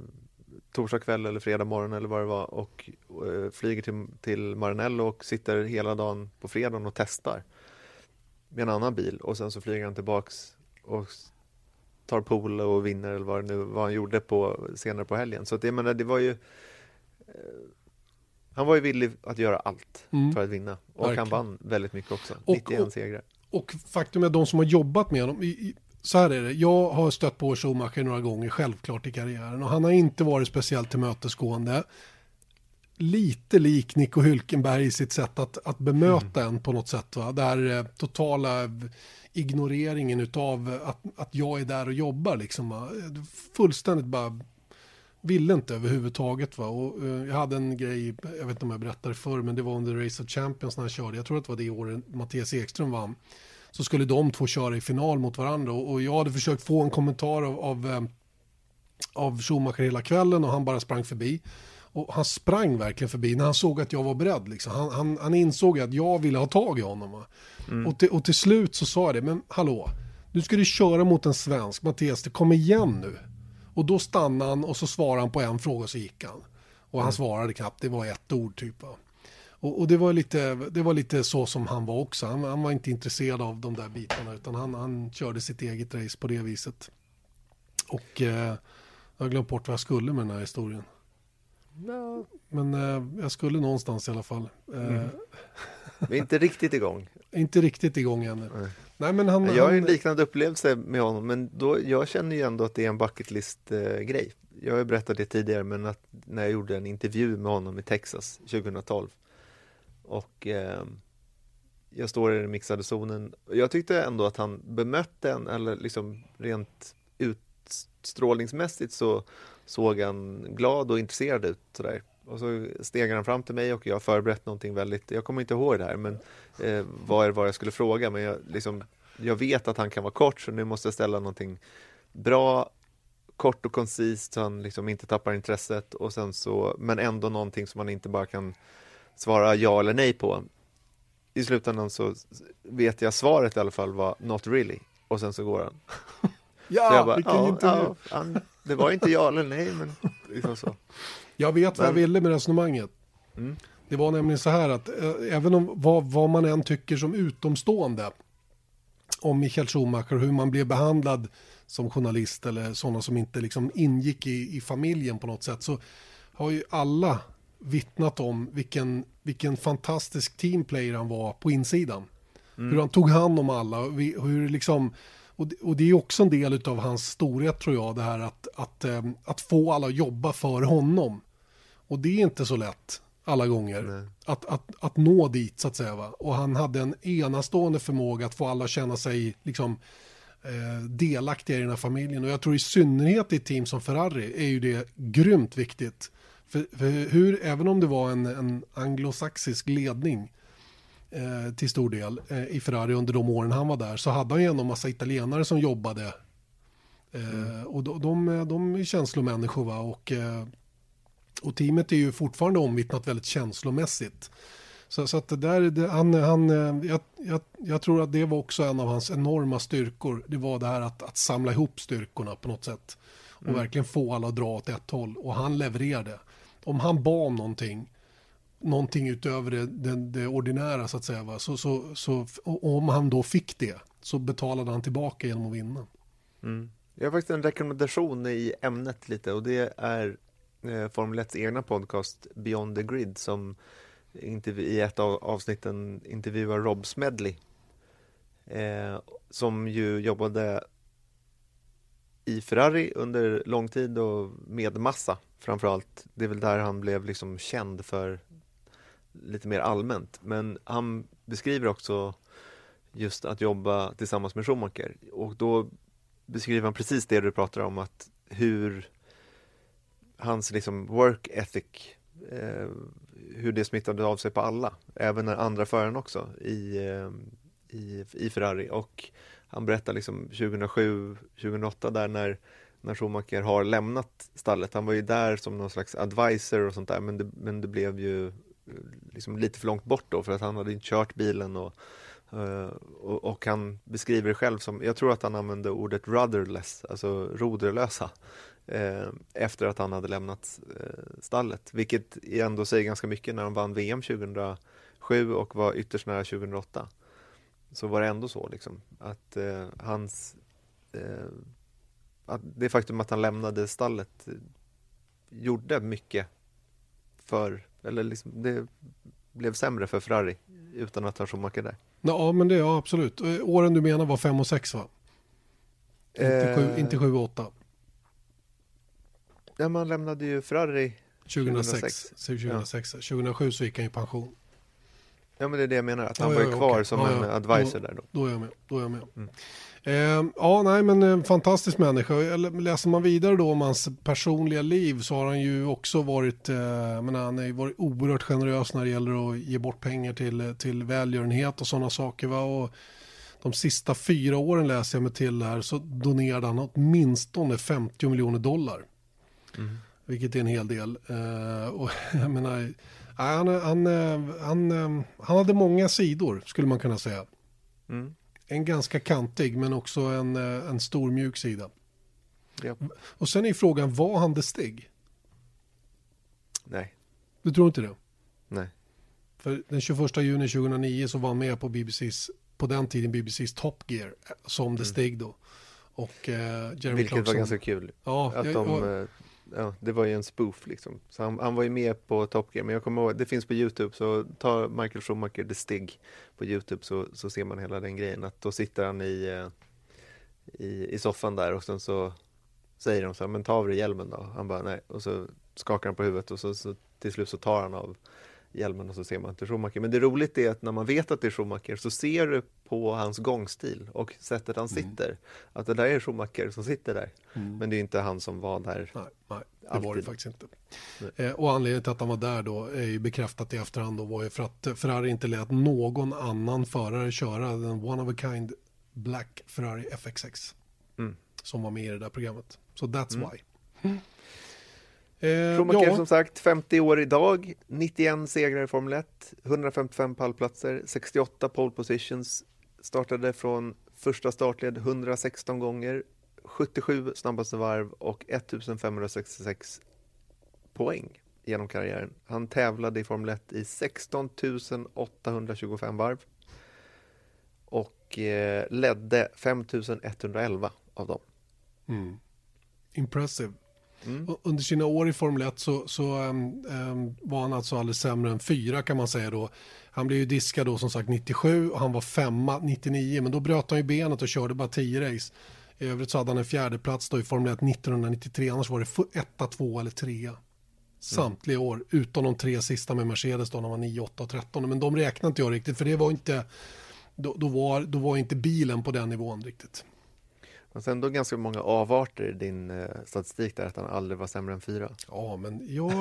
torsdag kväll eller fredag morgon eller vad det var och eh, flyger till, till Maranello och sitter hela dagen på fredagen och testar med en annan bil och sen så flyger han tillbaks och tar pool och vinner eller vad, det nu, vad han gjorde på, senare på helgen. Så att jag menar, det var ju eh, han var ju villig att göra allt mm. för att vinna. Och Verkligen. han vann väldigt mycket också. Och, 91 och, segrar. Och faktum är att de som har jobbat med honom, i, i, så här är det, jag har stött på Schumacher några gånger självklart i karriären och han har inte varit speciellt tillmötesgående. Lite lik Nico Hülkenberg i sitt sätt att, att bemöta mm. en på något sätt. Va? Där eh, totala ignoreringen av att, att jag är där och jobbar liksom. Va? Fullständigt bara ville inte överhuvudtaget. Va? Och, uh, jag hade en grej, jag vet inte om jag berättade förr, men det var under Race of Champions när jag körde. Jag tror att det var det året Mattias Ekström vann. Så skulle de två köra i final mot varandra och, och jag hade försökt få en kommentar av, av, uh, av Schumacher hela kvällen och han bara sprang förbi. Och han sprang verkligen förbi när han såg att jag var beredd. Liksom. Han, han, han insåg att jag ville ha tag i honom. Mm. Och, till, och till slut så sa jag det, men hallå, nu ska du köra mot en svensk, Mattias, det kom igen nu. Och då stannade han och så svarade han på en fråga och så gick han. Och han mm. svarade knappt, det var ett ord typ. Och, och, det, var lite, det var lite så som han var också. Han, han var inte intresserad av de där bitarna utan han, han körde sitt eget race på det viset. Och eh, jag har glömt bort vad jag skulle med den här historien. No. Men eh, jag skulle någonstans i alla fall. Eh, mm. Vi är inte riktigt igång. [laughs] inte riktigt igång ännu. Nej, men han, Jag har en liknande upplevelse med honom, men då, jag känner ju ändå att det är en bucket list-grej. Jag har ju berättat det tidigare, men att när jag gjorde en intervju med honom i Texas 2012 och eh, jag står i den mixade zonen. Jag tyckte ändå att han bemötte en, eller liksom rent utstrålningsmässigt så såg han glad och intresserad ut sådär. Och så steg han fram till mig och jag har förberett någonting väldigt, jag kommer inte ihåg det här, men eh, vad det var jag skulle fråga, men jag, liksom, jag vet att han kan vara kort, så nu måste jag ställa någonting bra, kort och koncist, så han liksom inte tappar intresset, och sen så, men ändå någonting som man inte bara kan svara ja eller nej på. I slutändan så vet jag svaret i alla fall var not really, och sen så går han. ja, Så jag bara, vilken ja, intervju. ja, det var inte ja eller nej, men liksom så. Jag vet vad jag ville med resonemanget. Mm. Det var nämligen så här att eh, även om vad, vad man än tycker som utomstående om Michael Schumacher, hur man blev behandlad som journalist eller sådana som inte liksom ingick i, i familjen på något sätt så har ju alla vittnat om vilken, vilken fantastisk teamplayer han var på insidan. Hur han tog hand om alla, och hur liksom, och det, och det är också en del av hans storhet tror jag, det här att, att, eh, att få alla att jobba för honom. Och det är inte så lätt alla gånger att, att, att nå dit så att säga. Va? Och han hade en enastående förmåga att få alla att känna sig liksom, eh, delaktiga i den här familjen. Och jag tror i synnerhet i ett team som Ferrari är ju det grymt viktigt. För, för hur, även om det var en, en anglosaxisk ledning eh, till stor del eh, i Ferrari under de åren han var där så hade han ju ändå en massa italienare som jobbade. Eh, Och de, de, de är känslomänniskor va? Och, eh, och teamet är ju fortfarande omvittnat väldigt känslomässigt. Så, så att det där, han, han, eh, jag, jag, jag tror att det var också en av hans enorma styrkor. Det var det här att, att samla ihop styrkorna på något sätt. Och verkligen få alla att dra åt ett håll. Och han levererade. Om han bad om någonting, någonting utöver det, det, det ordinära så att säga. Va? Så, så, så, om han då fick det så betalade han tillbaka genom att vinna. Mm. Jag har faktiskt en rekommendation i ämnet lite och det är eh, Formel 1 egna podcast Beyond the Grid som i ett av avsnitten intervjuar Rob Smedley eh, som ju jobbade i Ferrari under lång tid och med massa framförallt. Det är väl där han blev liksom känd för lite mer allmänt. Men han beskriver också just att jobba tillsammans med Schumacher och då beskriver han precis det du pratar om att hur hans liksom work ethic eh, hur det smittade av sig på alla, även när andra föraren också i, eh, i, i Ferrari. Och han berättar liksom 2007, 2008 där när, när Schumacher har lämnat stallet, han var ju där som någon slags advisor och sånt där men det, men det blev ju eh, liksom lite för långt bort då för att han hade inte kört bilen och eh, och, och han beskriver det själv som, jag tror att han använde ordet rudderless, alltså roderlösa, eh, efter att han hade lämnat eh, stallet, vilket ändå säger ganska mycket när han vann VM 2007 och var ytterst nära 2008. Så var det ändå så liksom, att eh, hans, eh, att det faktum att han lämnade stallet eh, gjorde mycket för, eller liksom, det blev sämre för Ferrari utan att ha Schumacher där. Ja, men det ja, absolut. Åren du menar var 5 och 6 va? Inte Eh, 7 inte sju och 8. Ja, man lämnade ju Ferrari. 2006. 2006. 2007 så gick han i pension. Ja, men det är det jag menar, att han Ja, var ju ja, kvar okej. som Ja, en advisor där då. Då är jag med. Då är jag med. Mm. Eh, ja, nej, men en fantastisk människa. Läser man vidare då om hans personliga liv så har han ju också varit, eh, menar, han har varit oerhört generös när det gäller att ge bort pengar till, till välgörenhet och sådana saker. Va? Och de sista fyra åren läser jag mig till här så donerade han åtminstone 50 miljoner dollar. Mm. Vilket är en hel del. Eh, och [laughs] jag menar, han, han, eh, han, eh, han hade många sidor skulle man kunna säga. Mm. En ganska kantig men också en, en stor mjuk sida. Ja. Och sen är frågan, var han det Stig? Nej, Du tror inte det? nej. För den 21 juni 2009 så var han med på BBCs, på den tiden BBCs Top Gear som det Stig då. Och eh, Jeremy Mm. Vilket var Clarkson. ganska kul. Ja, Att jag, de eh, ja, det var ju en spoof liksom. Så han, han var ju med på Top Gear, men jag kommer ihåg, det finns på Youtube, så ta Michael Schumacher The Stig på Youtube så, så ser man hela den grejen, att då sitter han i, eh, i, i soffan där och sen så säger de så här, men ta av dig hjälmen då. Han bara nej, och så skakar han på huvudet och så, så till slut så tar han av hjälmen och så ser man att det är Schumacher. Men det roliga är att när man vet att det är Schumacher så ser du på hans gångstil och sättet han Mm. sitter att det där är Schumacher som sitter där. Mm. Men det är inte han som var där. Nej, nej det Alltid. var det faktiskt inte. Eh, och anledningen till att han var där då är ju bekräftat i efterhand då var ju för att Ferrari inte lät någon annan förare köra den one of a kind Black Ferrari FX6 Mm. som var med i det där programmet. Så that's Mm. why. Eh, Schumacher ja, som sagt 50 år idag, 91 segrar i Formel 1, 155 pallplatser, 68 pole positions, startade från första startled 116 gånger, 77 snabbaste varv och 1566 poäng genom karriären. Han tävlade i Formel 1 i 16 825 varv och eh, ledde 5111 av dem. mm. Impressive. Mm. Under sina år i Formel 1 så, så ehm, ehm, var han alltså alldeles sämre än fyra kan man säga då. Han blev ju diskad då som sagt 97 och han var femma 99 men då bröt han ju benet och körde bara 10 race. I övrigt så hade han en fjärde plats då i Formel 1 1993 annars var det etta, två eller trea. Samtliga år utom de tre sista med Mercedes då när han var 9, 8 och 13 men de räknar inte jag riktigt för det var inte då, då, var, då var inte bilen på den nivån riktigt. Och sen då ganska många avarter i din eh, statistik där att han aldrig var sämre än fyra. Ja men jag,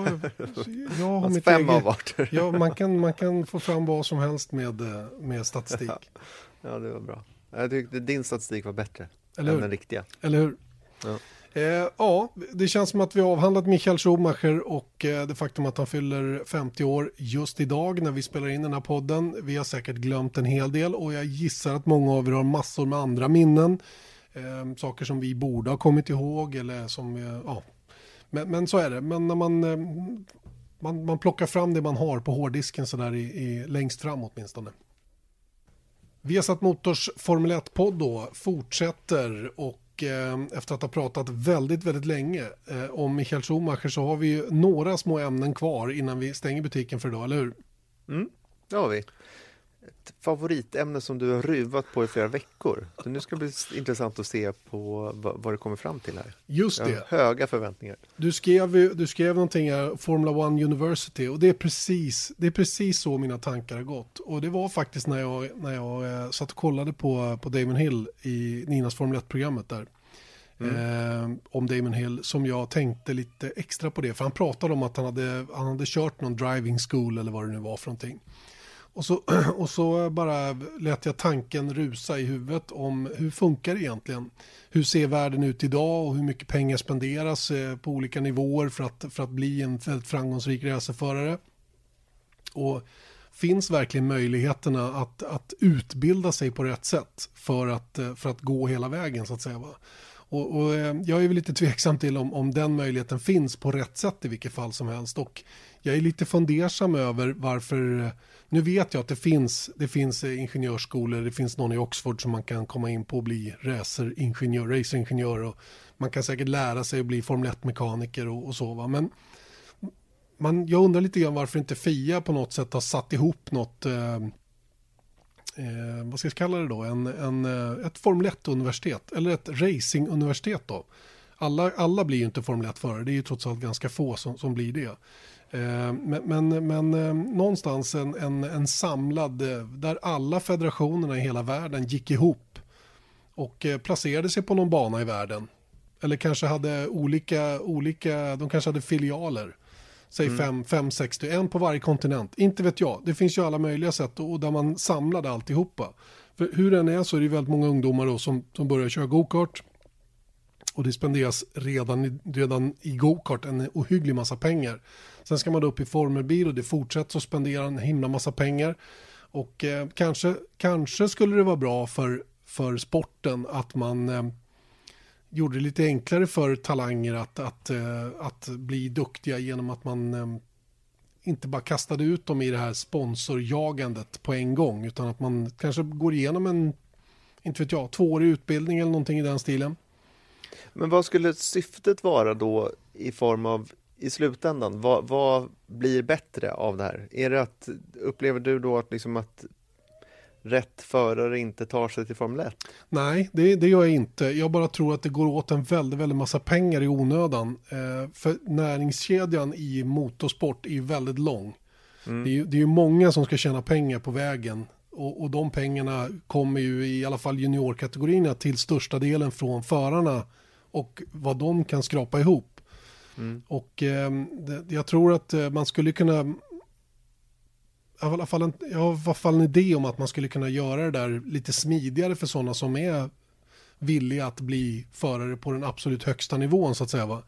jag har Alltså mitt fem eget... avarter. Ja, man kan, man kan få fram vad som helst med, eh, med statistik. [laughs] Ja, det var bra. Jag tyckte din statistik var bättre Eller än hur? den riktiga. Eller hur? Ja. Eh, ja, det känns som att vi har avhandlat Michael Schumacher och eh, det faktum att han fyller 50 år just idag när vi spelar in den här podden. Vi har säkert glömt en hel del och jag gissar att många av er har massor med andra minnen. Eh, saker som vi borde ha kommit ihåg eller som, eh, ja. Men, men så är det. Men när man, eh, man, man plockar fram det man har på hårddisken så där i, i, längst fram åtminstone. Viasat Motors Formel 1-podd då fortsätter och eh, efter att ha pratat väldigt, väldigt länge eh, om Michael Schumacher så har vi ju några små ämnen kvar innan vi stänger butiken för idag, eller hur? Mm, det har vi. Ett favoritämne som du har ruvat på i flera veckor. Så nu ska det bli intressant att se på vad, det kommer fram till här. Just Jag har det, höga förväntningar. du skrev, du skrev någonting här, Formula One University och det är, precis, det är precis så mina tankar har gått. Och det var faktiskt när jag, när jag eh, satt och kollade på, på Damon Hill i Ninas Formel 1-programmet där. eh, om Damon Hill som jag tänkte lite extra på det. För han pratade om att han hade, han hade kört någon driving school eller vad det nu var för någonting. Och så, [clears throat] och så bara lät jag tanken rusa i huvudet om hur funkar det egentligen? Hur ser världen ut idag och hur mycket pengar spenderas eh, på olika nivåer för att, för att bli en väldigt framgångsrik racerförare? Och finns verkligen möjligheterna att, att utbilda sig på rätt sätt för att, eh, för att gå hela vägen så att säga. Va? Och, och eh, jag är väl lite tveksam till om, om den möjligheten finns på rätt sätt i vilket fall som helst. Och jag är lite fundersam över varför, nu vet jag att det finns, det finns eh, ingenjörsskolor, det finns någon i Oxford som man kan komma in på och bli raceringenjör, raceringenjör och man kan säkert lära sig att bli Formel 1-mekaniker och, och så. Va? Men man, jag undrar lite grann varför inte FIA på något sätt har satt ihop något, eh, eh, vad ska jag kalla det då, en, en, eh, ett Formel 1-universitet eller ett racinguniversitet då. Alla, alla blir ju inte Formel 1-förare, det är ju trots allt ganska få som, som blir det. Eh, Men, men, men eh, någonstans en, en, en samlad, eh, där alla federationerna i hela världen gick ihop och placerade sig på någon bana i världen. Eller kanske hade olika, olika de kanske hade filialer. Säg fem, fem, sex, en på varje kontinent. Inte vet jag. Det finns ju alla möjliga sätt och där man samlade alltihopa. För hur den är så är det väldigt många ungdomar då som, som börjar köra go-kart. Och det spenderas redan, i- redan i go-kart en ohygglig massa pengar. Sen ska man då upp i formelbil och det fortsätter att spendera en himla massa pengar. Och eh, kanske, kanske skulle det vara bra för, för sporten att man eh, gjorde det lite enklare för talanger att, att, eh, att bli duktiga genom att man eh, inte bara kastade ut dem i det här sponsorjagandet på en gång utan att man kanske går igenom en, inte vet jag, tvåårig utbildning eller någonting i den stilen. Men vad skulle syftet vara då i form av i slutändan? Vad, vad blir bättre av det här? Är det att, upplever du då att, liksom att rätt förare inte tar sig till Formel 1? Nej, det, det, gör jag inte. Jag bara tror att det går åt en väldigt, väldigt massa pengar i onödan. Eh, för näringskedjan i motorsport är ju väldigt lång. Mm. Det, är, det är ju många som ska tjäna pengar på vägen. Och, och de pengarna kommer ju i alla fall juniorkategorierna till största delen från förarna och vad de kan skrapa ihop. Mm. Och eh, det, jag tror att eh, man skulle kunna jag har, i alla fall en, jag har i alla fall en idé om att man skulle kunna göra det där lite smidigare för sådana som är villiga att bli förare på den absolut högsta nivån så att säga. Va?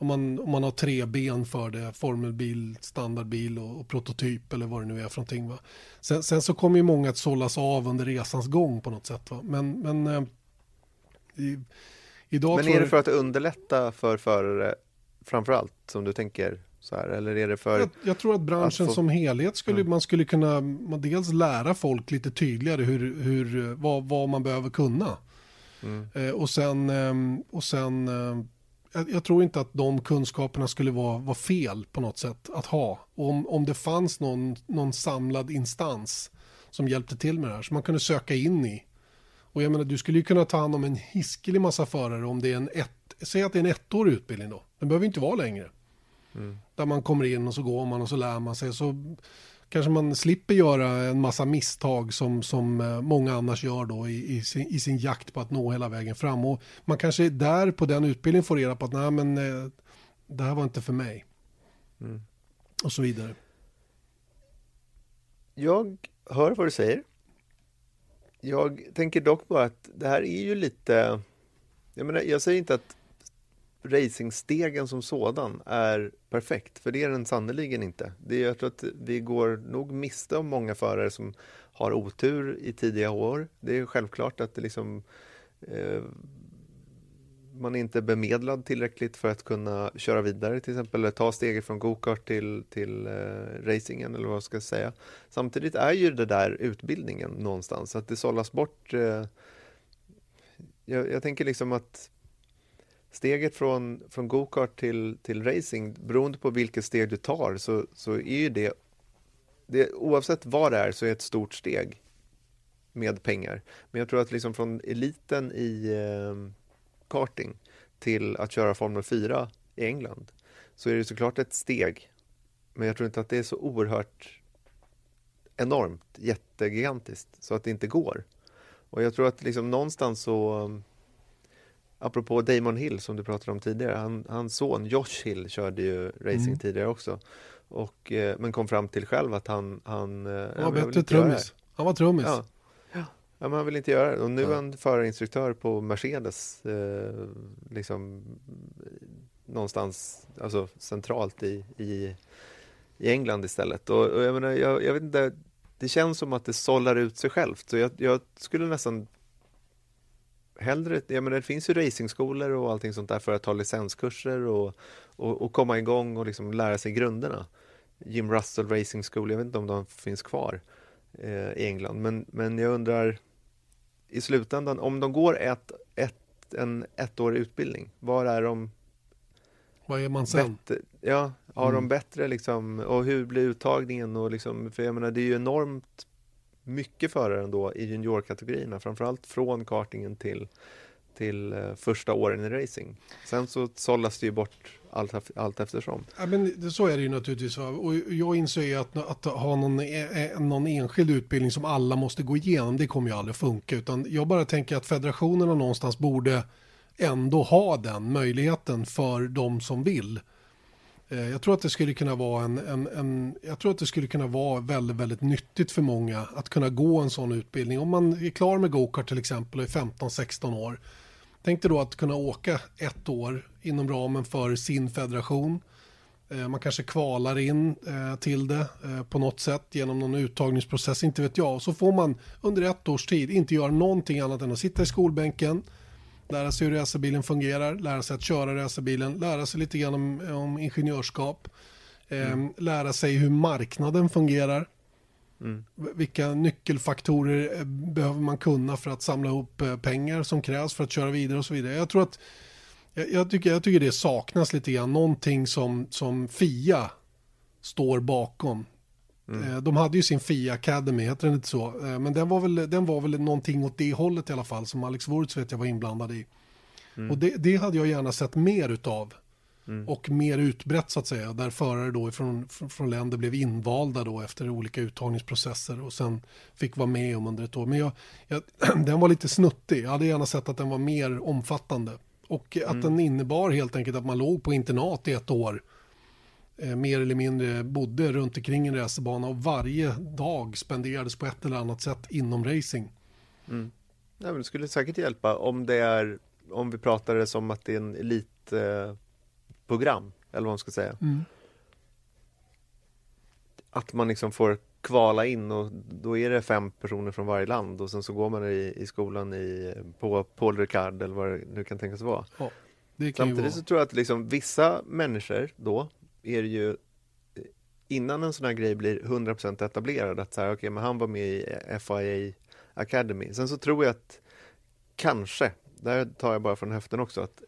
Om, man, om man har tre ben för det, formelbil, standardbil och, och prototyp eller vad det nu är för någonting. Va? Sen, sen så kommer ju många att sållas av under resans gång på något sätt. Va? Men, men eh, i, idag Men är det för att underlätta för förare framför allt som du tänker så här, eller är det för jag, jag tror att branschen att få... som helhet skulle mm. man skulle kunna man dels lära folk lite tydligare hur, hur, vad, vad man behöver kunna. Mm. Eh, och sen, eh, och sen eh, jag, jag, tror inte att de kunskaperna skulle vara, vara fel på något sätt att ha. Om, om det fanns någon, någon samlad instans som hjälpte till med det här, som man kunde söka in i. Och jag menar, du skulle ju kunna ta hand om en hiskelig massa förare om det är en ett, säg att det är en ettårig utbildning då. Den behöver inte vara längre. Mm. Där man kommer in och så går man och så lär man sig. Så kanske man slipper göra en massa misstag som, som eh, många annars gör då i, i, sin, i sin jakt på att nå hela vägen fram. Och man kanske där på den utbildningen får reda på att nej men eh, det här var inte för mig. Mm. Och så vidare. Jag hör vad du säger. Jag tänker dock på att det här är ju lite... Jag, menar, jag säger inte att racingstegen som sådan är perfekt, för det är den sannerligen inte. Det är, jag tror att vi går nog miste om många förare som har otur i tidiga år. Det är självklart att det liksom eh, man är inte bemedlad tillräckligt för att kunna köra vidare till exempel, eller ta steget från gokart till, till eh, racingen eller vad jag ska säga. Samtidigt är ju det där utbildningen någonstans, att det sållas bort. Eh, jag, jag tänker liksom att steget från, från gokart till, till racing, beroende på vilket steg du tar, så, så är ju det, det, oavsett vad det är, så är det ett stort steg med pengar. Men jag tror att liksom från eliten i eh, karting till att köra Formel 4 i England, så är det såklart ett steg. Men jag tror inte att det är så oerhört enormt, jättegigantiskt, så att det inte går. Och jag tror att liksom någonstans så apropå Damon Hill som du pratade om tidigare, han, hans son Josh Hill körde ju racing mm. tidigare också. Och, eh, men kom fram till själv att han... Han, eh, var bättre trummis. Han var trummis. Ja. Ja. han vill inte göra det. Och nu är han förarinstruktör på Mercedes. Eh, liksom någonstans alltså, centralt i, i, i England istället. Och, och jag, menar, jag, jag vet inte, det känns som att det sållar ut sig självt. Så jag, jag skulle nästan hellre, jag menar, det finns ju racingskolor och allting sånt där för att ta licenskurser och, och, och komma igång och liksom lära sig grunderna. Jim Russell Racing School, jag vet inte om de finns kvar eh, i England, men, men jag undrar i slutändan, om de går ett, ett, en ettårig utbildning, var är de? Vad är man sen? Bättre, ja, har mm. de bättre liksom, och hur blir uttagningen och liksom, för jag menar det är ju enormt mycket förare ändå i juniorkategorierna, framförallt från kartingen till, till uh, första åren i racing. Sen så sållas det ju bort allt, allt eftersom. Ja, men så är det ju naturligtvis. Och jag inser ju att, att ha någon, e- e- någon enskild utbildning som alla måste gå igenom, det kommer ju aldrig funka. Utan jag bara tänker att federationerna någonstans borde ändå ha den möjligheten för de som vill. Eh, jag tror att det skulle kunna vara en, en, en, jag tror att det skulle kunna vara väldigt, väldigt nyttigt för många att kunna gå en sån utbildning. Om man är klar med gokart till exempel och är 15-16 år. Tänk dig då att kunna åka ett år inom ramen för sin federation. Eh, man kanske kvalar in eh, till det på något sätt genom någon uttagningsprocess, inte vet jag. Så får man under ett års tid inte göra någonting annat än att sitta i skolbänken, lära sig hur racerbilen fungerar, lära sig att köra racerbilen, lära sig lite grann om, om ingenjörskap, eh, mm. lära sig hur marknaden fungerar. Mm. Vilka nyckelfaktorer eh, behöver man kunna för att samla ihop eh, pengar som krävs för att köra vidare och så vidare. Jag tror att Jag, jag, tycker, jag tycker det saknas lite grann, någonting som, som Fia står bakom. Mm. De hade ju sin Fia Academy, heter den inte så? Eh, men den var, väl, den var väl någonting åt det hållet i alla fall, som Alex Wurz vet jag var inblandad i. Mm. Och det, det, hade jag gärna sett mer utav. Mm. Och mer utbrett så att säga, där förare då från, från länder blev invalda då efter olika uttagningsprocesser och sen fick vara med om under ett år. Men jag, jag, [clears throat] den var lite snuttig, jag hade gärna sett att den var mer omfattande. Och att mm. den innebar helt enkelt att man låg på internat i ett år. Eh, mer eller mindre bodde runt omkring en racerbana och varje dag spenderades på ett eller annat sätt inom racing. Mm. Ja, men det skulle säkert hjälpa om det är, om vi pratar det som att det är en elitprogram, eh, eller vad man ska säga. Mm. Att man liksom får kvala in och då är det fem personer från varje land och sen så går man i, i skolan i, på Paul Ricard eller vad det nu kan tänkas vara. Ja, Samtidigt så tror jag att liksom vissa människor då är det ju innan en sån här grej blir 100% etablerad att så här, okay, men han var med i FIA Academy. Sen så tror jag att kanske, där tar jag bara från höften också, att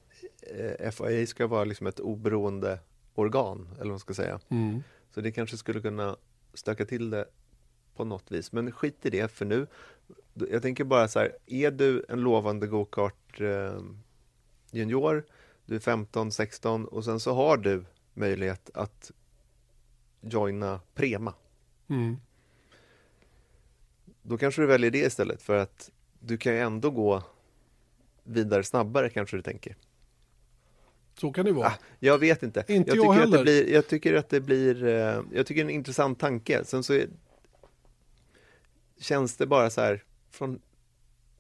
eh, FIA ska vara liksom ett oberoende organ, eller vad man ska säga. Mm. Så det kanske skulle kunna stöka till det på något vis. Men skit i det för nu. Jag tänker bara så här, är du en lovande gokart eh, junior, du är 15, 16 och sen så har du möjlighet att joina Prema. Mm. Då kanske du väljer det istället för att du kan ju ändå gå vidare snabbare kanske du tänker. Så kan det vara. Ah, jag vet inte. Inte jag, jag heller. Att det blir, jag tycker att det blir, eh, jag tycker det är en intressant tanke. Sen så är, känns det bara så här från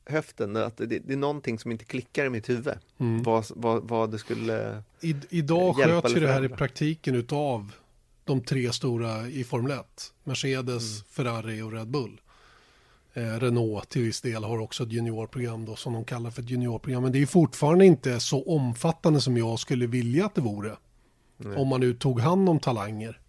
höften, att det, det, är någonting som inte klickar i mitt huvud. Mm. Vad, vad, vad det skulle I, Idag sköts ju det här i praktiken utav de tre stora i Formel 1. Mercedes, mm. Ferrari och Red Bull. Eh, Renault till viss del har också ett juniorprogram då som de kallar för ett juniorprogram. Men det är fortfarande inte så omfattande som jag skulle vilja att det vore. Nej. Om man nu tog hand om talanger.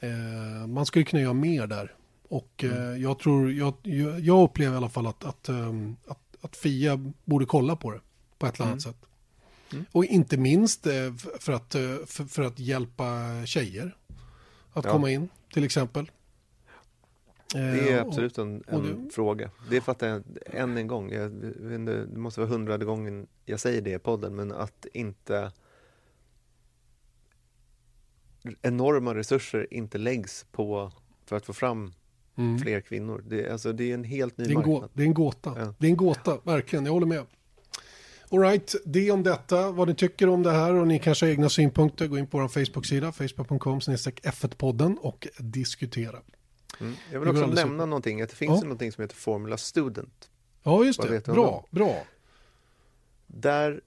Eh, man skulle kunna göra mer där. Och mm. eh, jag tror, jag, jag upplever i alla fall att, att, um, att, att, Fia borde kolla på det på ett eller annat mm. sätt. Mm. Och inte minst eh, för, att, eh, för, för, att hjälpa tjejer att ja. komma in till exempel. Det är eh, absolut en, en det... fråga. Det fattar jag än en gång. Jag, det måste vara hundrade gången jag säger det i podden, men att inte enorma resurser inte läggs på för att få fram mm. fler kvinnor. Det, alltså, det är en helt ny det marknad. det är en gåta. Ja. Det är en gåta, verkligen. Jag håller med. Alright, det om detta. Vad ni tycker om det här och ni kanske har egna synpunkter. Gå in på vår Facebook-sida, facebook.com F1-podden och diskutera. Mm. Jag vill också nämna så... någonting, att det finns ja. någonting som heter Formula Student. Ja, just det. Bra, bra. Där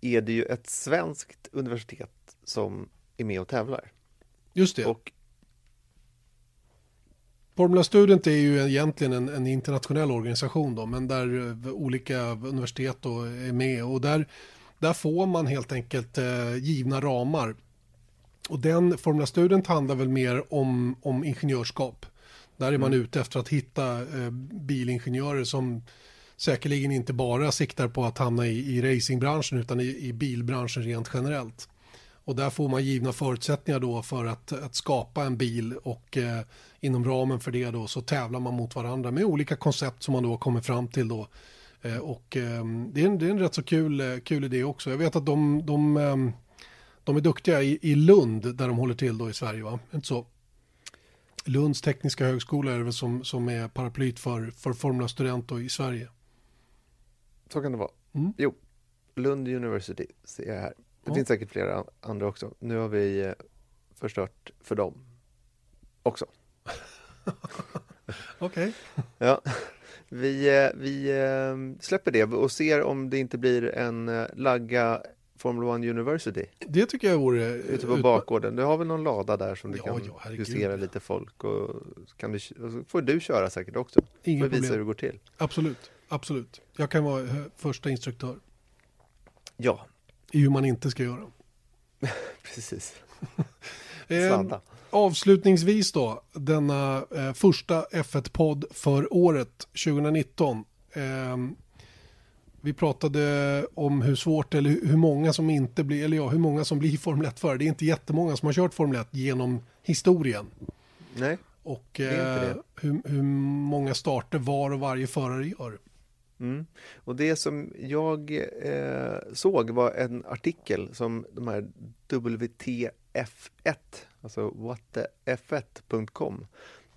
är det ju ett svenskt universitet som är med och tävlar. Just det. Och Formula Student är ju egentligen en, en, internationell organisation då, men där eh, olika universitet då är med och där, där får man helt enkelt eh, givna ramar. Och den Formula Student handlar väl mer om, om ingenjörskap. Där är man mm. ute efter att hitta eh, bilingenjörer som säkerligen inte bara siktar på att hamna i, i racingbranschen utan i, i bilbranschen rent generellt. Och där får man givna förutsättningar då för att, att skapa en bil och eh, inom ramen för det då så tävlar man mot varandra med olika koncept som man då kommer fram till då. Eh, och eh, det, är en, det är en rätt så kul, eh, kul idé också. Jag vet att de, de, ehm, de är duktiga i, i Lund där de håller till då i Sverige va? Inte så? Lunds tekniska högskola är det väl som, som är paraplyt för, för Formula Student i Sverige. Så kan det vara. Mm. Jo, Lund University ser jag här. Det ja. finns säkert flera andra också. Nu har vi eh, förstört för dem också. [laughs] Okej. Ja. Vi, eh, vi eh, släpper det och ser om det inte blir en lagga Formula One University. Det tycker jag vore... Ute på bakgården. Du har väl någon lada där som du ja, kan ja, husera lite folk och, kan du, och får du köra säkert också. Ingen problem. visa hur det går till. Absolut, absolut. Jag kan vara första instruktör. Ja, i hur man inte ska göra. [laughs] Precis. [laughs] eh, avslutningsvis då, denna eh, första F1-podd för året 2019. Eh, Vi pratade om hur svårt eller hur många som inte blir, eller ja, hur många som blir Formel 1-förare. Det är inte jättemånga som har kört Formel 1 genom historien. Nej, Och är inte eh, det. hur, hur många starter var och varje förare gör. Mm. Och det som jag eh, såg var en artikel som de här WTF1, alltså whatthef1.com,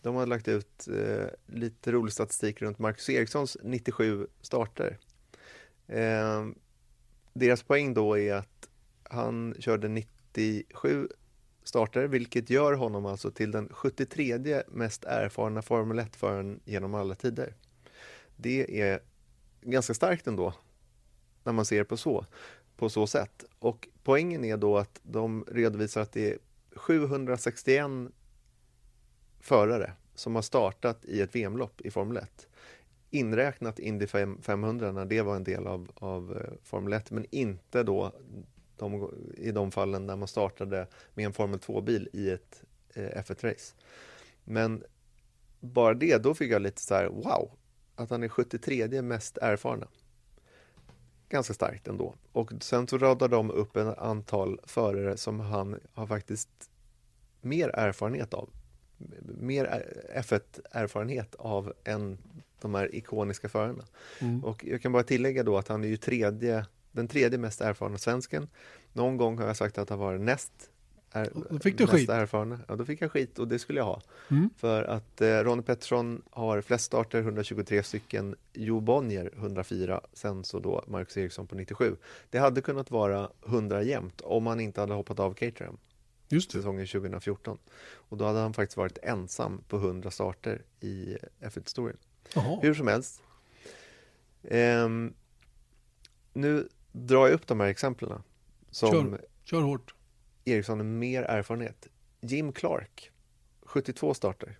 de har lagt ut eh, lite rolig statistik runt Marcus Erikssons 97 starter. Eh, deras poäng då är att han körde 97 starter, vilket gör honom alltså till den 73 mest erfarna Formel 1-föraren genom alla tider. Det är ganska starkt ändå, när man ser på så, på så sätt. Och poängen är då att de redovisar att det är 761 förare som har startat i ett VM-lopp i Formel 1. Inräknat Indy 500 när det var en del av, av eh, Formel 1, men inte då de, i de fallen när man startade med en Formel 2-bil i ett eh, F1-race. Men bara det, då fick jag lite så här, wow, att han är 73 mest erfarna. Ganska starkt ändå. Och sen så radar de upp ett antal förare som han har faktiskt mer erfarenhet av. Mer F1-erfarenhet av än de här ikoniska förarna. Mm. Och jag kan bara tillägga då att han är ju tredje, den tredje mest erfarna svensken. Någon gång har jag sagt att han var näst är, Då fick du skit. erfarna. Ja, då fick jag skit och det skulle jag ha. Mm. För att eh, Ronny Pettersson har flest starter, 123 stycken, Jo Bonnier 104, sen så då Marcus Eriksson på 97. Det hade kunnat vara 100 jämnt om han inte hade hoppat av Caterham Just det. säsongen 2014. Och då hade han faktiskt varit ensam på 100 starter i F1-historien. Jaha. Hur som helst. Ehm, nu drar jag upp de här exemplen som Kör. Kör hårt. Eriksson har mer erfarenhet. Jim Clark, 72 starter.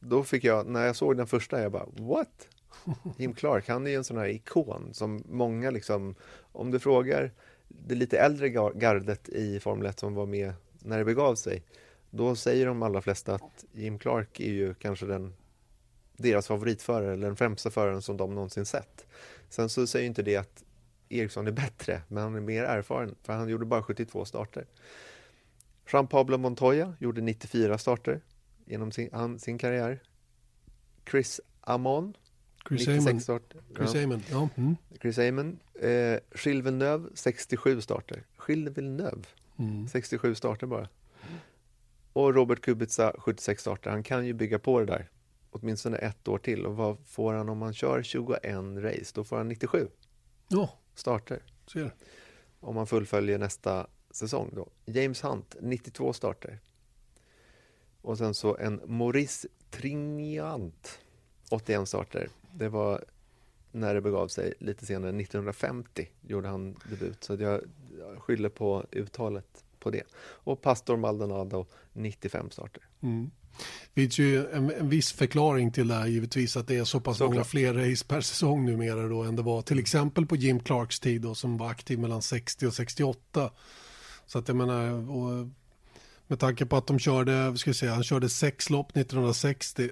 Då fick jag, när jag såg den första, jag bara what? [laughs] Jim Clark, han är ju en sån här ikon som många liksom, om du frågar det lite äldre gar- gardet i Formel 1 som var med när det begav sig, då säger de allra flesta att Jim Clark är ju kanske den deras favoritförare eller den främsta föraren som de någonsin sett. Sen så säger inte det att Eriksson är bättre, men han är mer erfaren, för han gjorde bara 72 starter. Jean Pablo Montoya gjorde 94 starter genom sin, han, sin karriär. Chris Amon, Chris 96 Amon. starter. Chris Ja. Amon. Ja. Mm. Chris Amon. Eh, Gilles Villeneuve, 67 starter. Gilles Villeneuve, Mm. 67 starter bara. Och Robert Kubica, 76 starter. Han kan ju bygga på det där åtminstone ett år till. Och vad får han om han kör 21 race? Då får han 97 Ja, starter. ser. om man fullföljer nästa säsong då. James Hunt, 92 starter. Och sen så en Maurice Trignant, 81 starter. Det var när det begav sig lite senare, 1950 gjorde han debut. Så jag jag skyller på uttalet på det. Och Pastor Maldonado, 95 starter. Mm. Det finns ju en, en viss förklaring till det här givetvis att det är så pass Såklart. många fler race per säsong numera då än det var till exempel på Jim Clarks tid då som var aktiv mellan 60 och 68. Så att jag menar, och med tanke på att de körde, ska jag säga, han körde sex lopp 1960.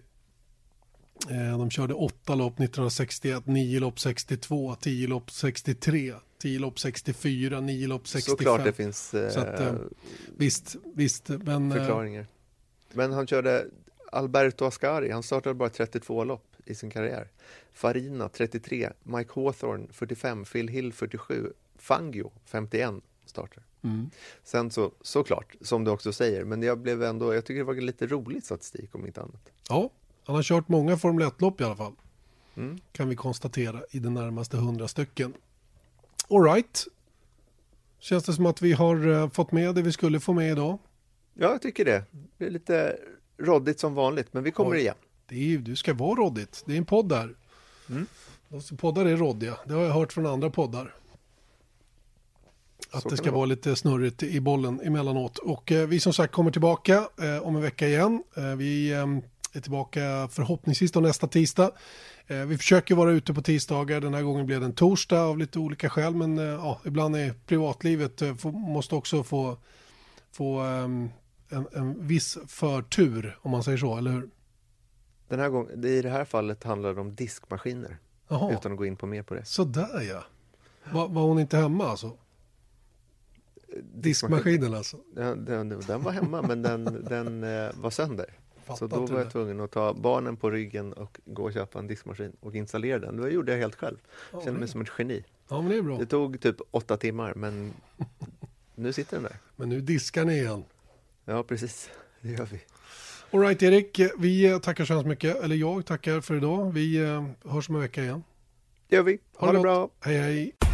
Eh, De körde åtta lopp 1961, nio lopp 62, tio lopp 63, tio lopp 64, nio lopp 65. Såklart det finns eh, Så att, eh, Visst, visst, men... eh, förklaringar. Men han körde Alberto Ascari, han startade bara 32 lopp i sin karriär. Farina 33, Mike Hawthorne 45, Phil Hill 47, Fangio 51 starter. Mm. Sen så, såklart, som du också säger, men jag blev ändå, jag tycker det var lite rolig statistik om inte annat. Ja, han har kört många Formel 1-lopp i alla fall. Mm. Kan vi konstatera i det närmaste hundra stycken. All right. Känns det som att vi har eh, fått med det vi skulle få med idag? Ja, jag tycker det. Det är lite råddigt som vanligt, men vi kommer Oj. igen. Det är ju, du ska vara råddigt. Det är en podd där. Mm. Poddar är råddiga. Det har jag hört från andra poddar. Att Så det ska vara vara. lite snurrigt i bollen emellanåt. Och eh, vi som sagt kommer tillbaka eh, om en vecka igen. Eh, vi eh, är tillbaka förhoppningsvis då nästa tisdag. Eh, vi försöker vara ute på tisdagar. Den här gången blev det en torsdag av lite olika skäl. Men eh, ja, ibland är privatlivet måste också få, få ehm, en, en viss förtur om man säger så, eller hur? Den här gången, i det här fallet handlar det om diskmaskiner. Jaha, utan att gå in på mer på det. sådär ja. Var, var hon inte hemma alltså? Diskmaskinen alltså? Den, den, den var hemma men den, den eh, var sönder. Så Fattar då inte var jag tvungen att ta barnen på ryggen och gå och köpa en diskmaskin och installera den. Det gjorde jag helt själv. Ja, Kände mig som ett geni. Ja, men det är bra. Det tog typ åtta timmar men nu sitter den där. Men nu diskar ni igen. Ja precis, det gör vi. All right Erik, vi tackar så hemskt mycket. Eller jag tackar för idag. Vi eh, hörs om en vecka igen. Det gör vi. Ha, det gott. bra. Hej hej.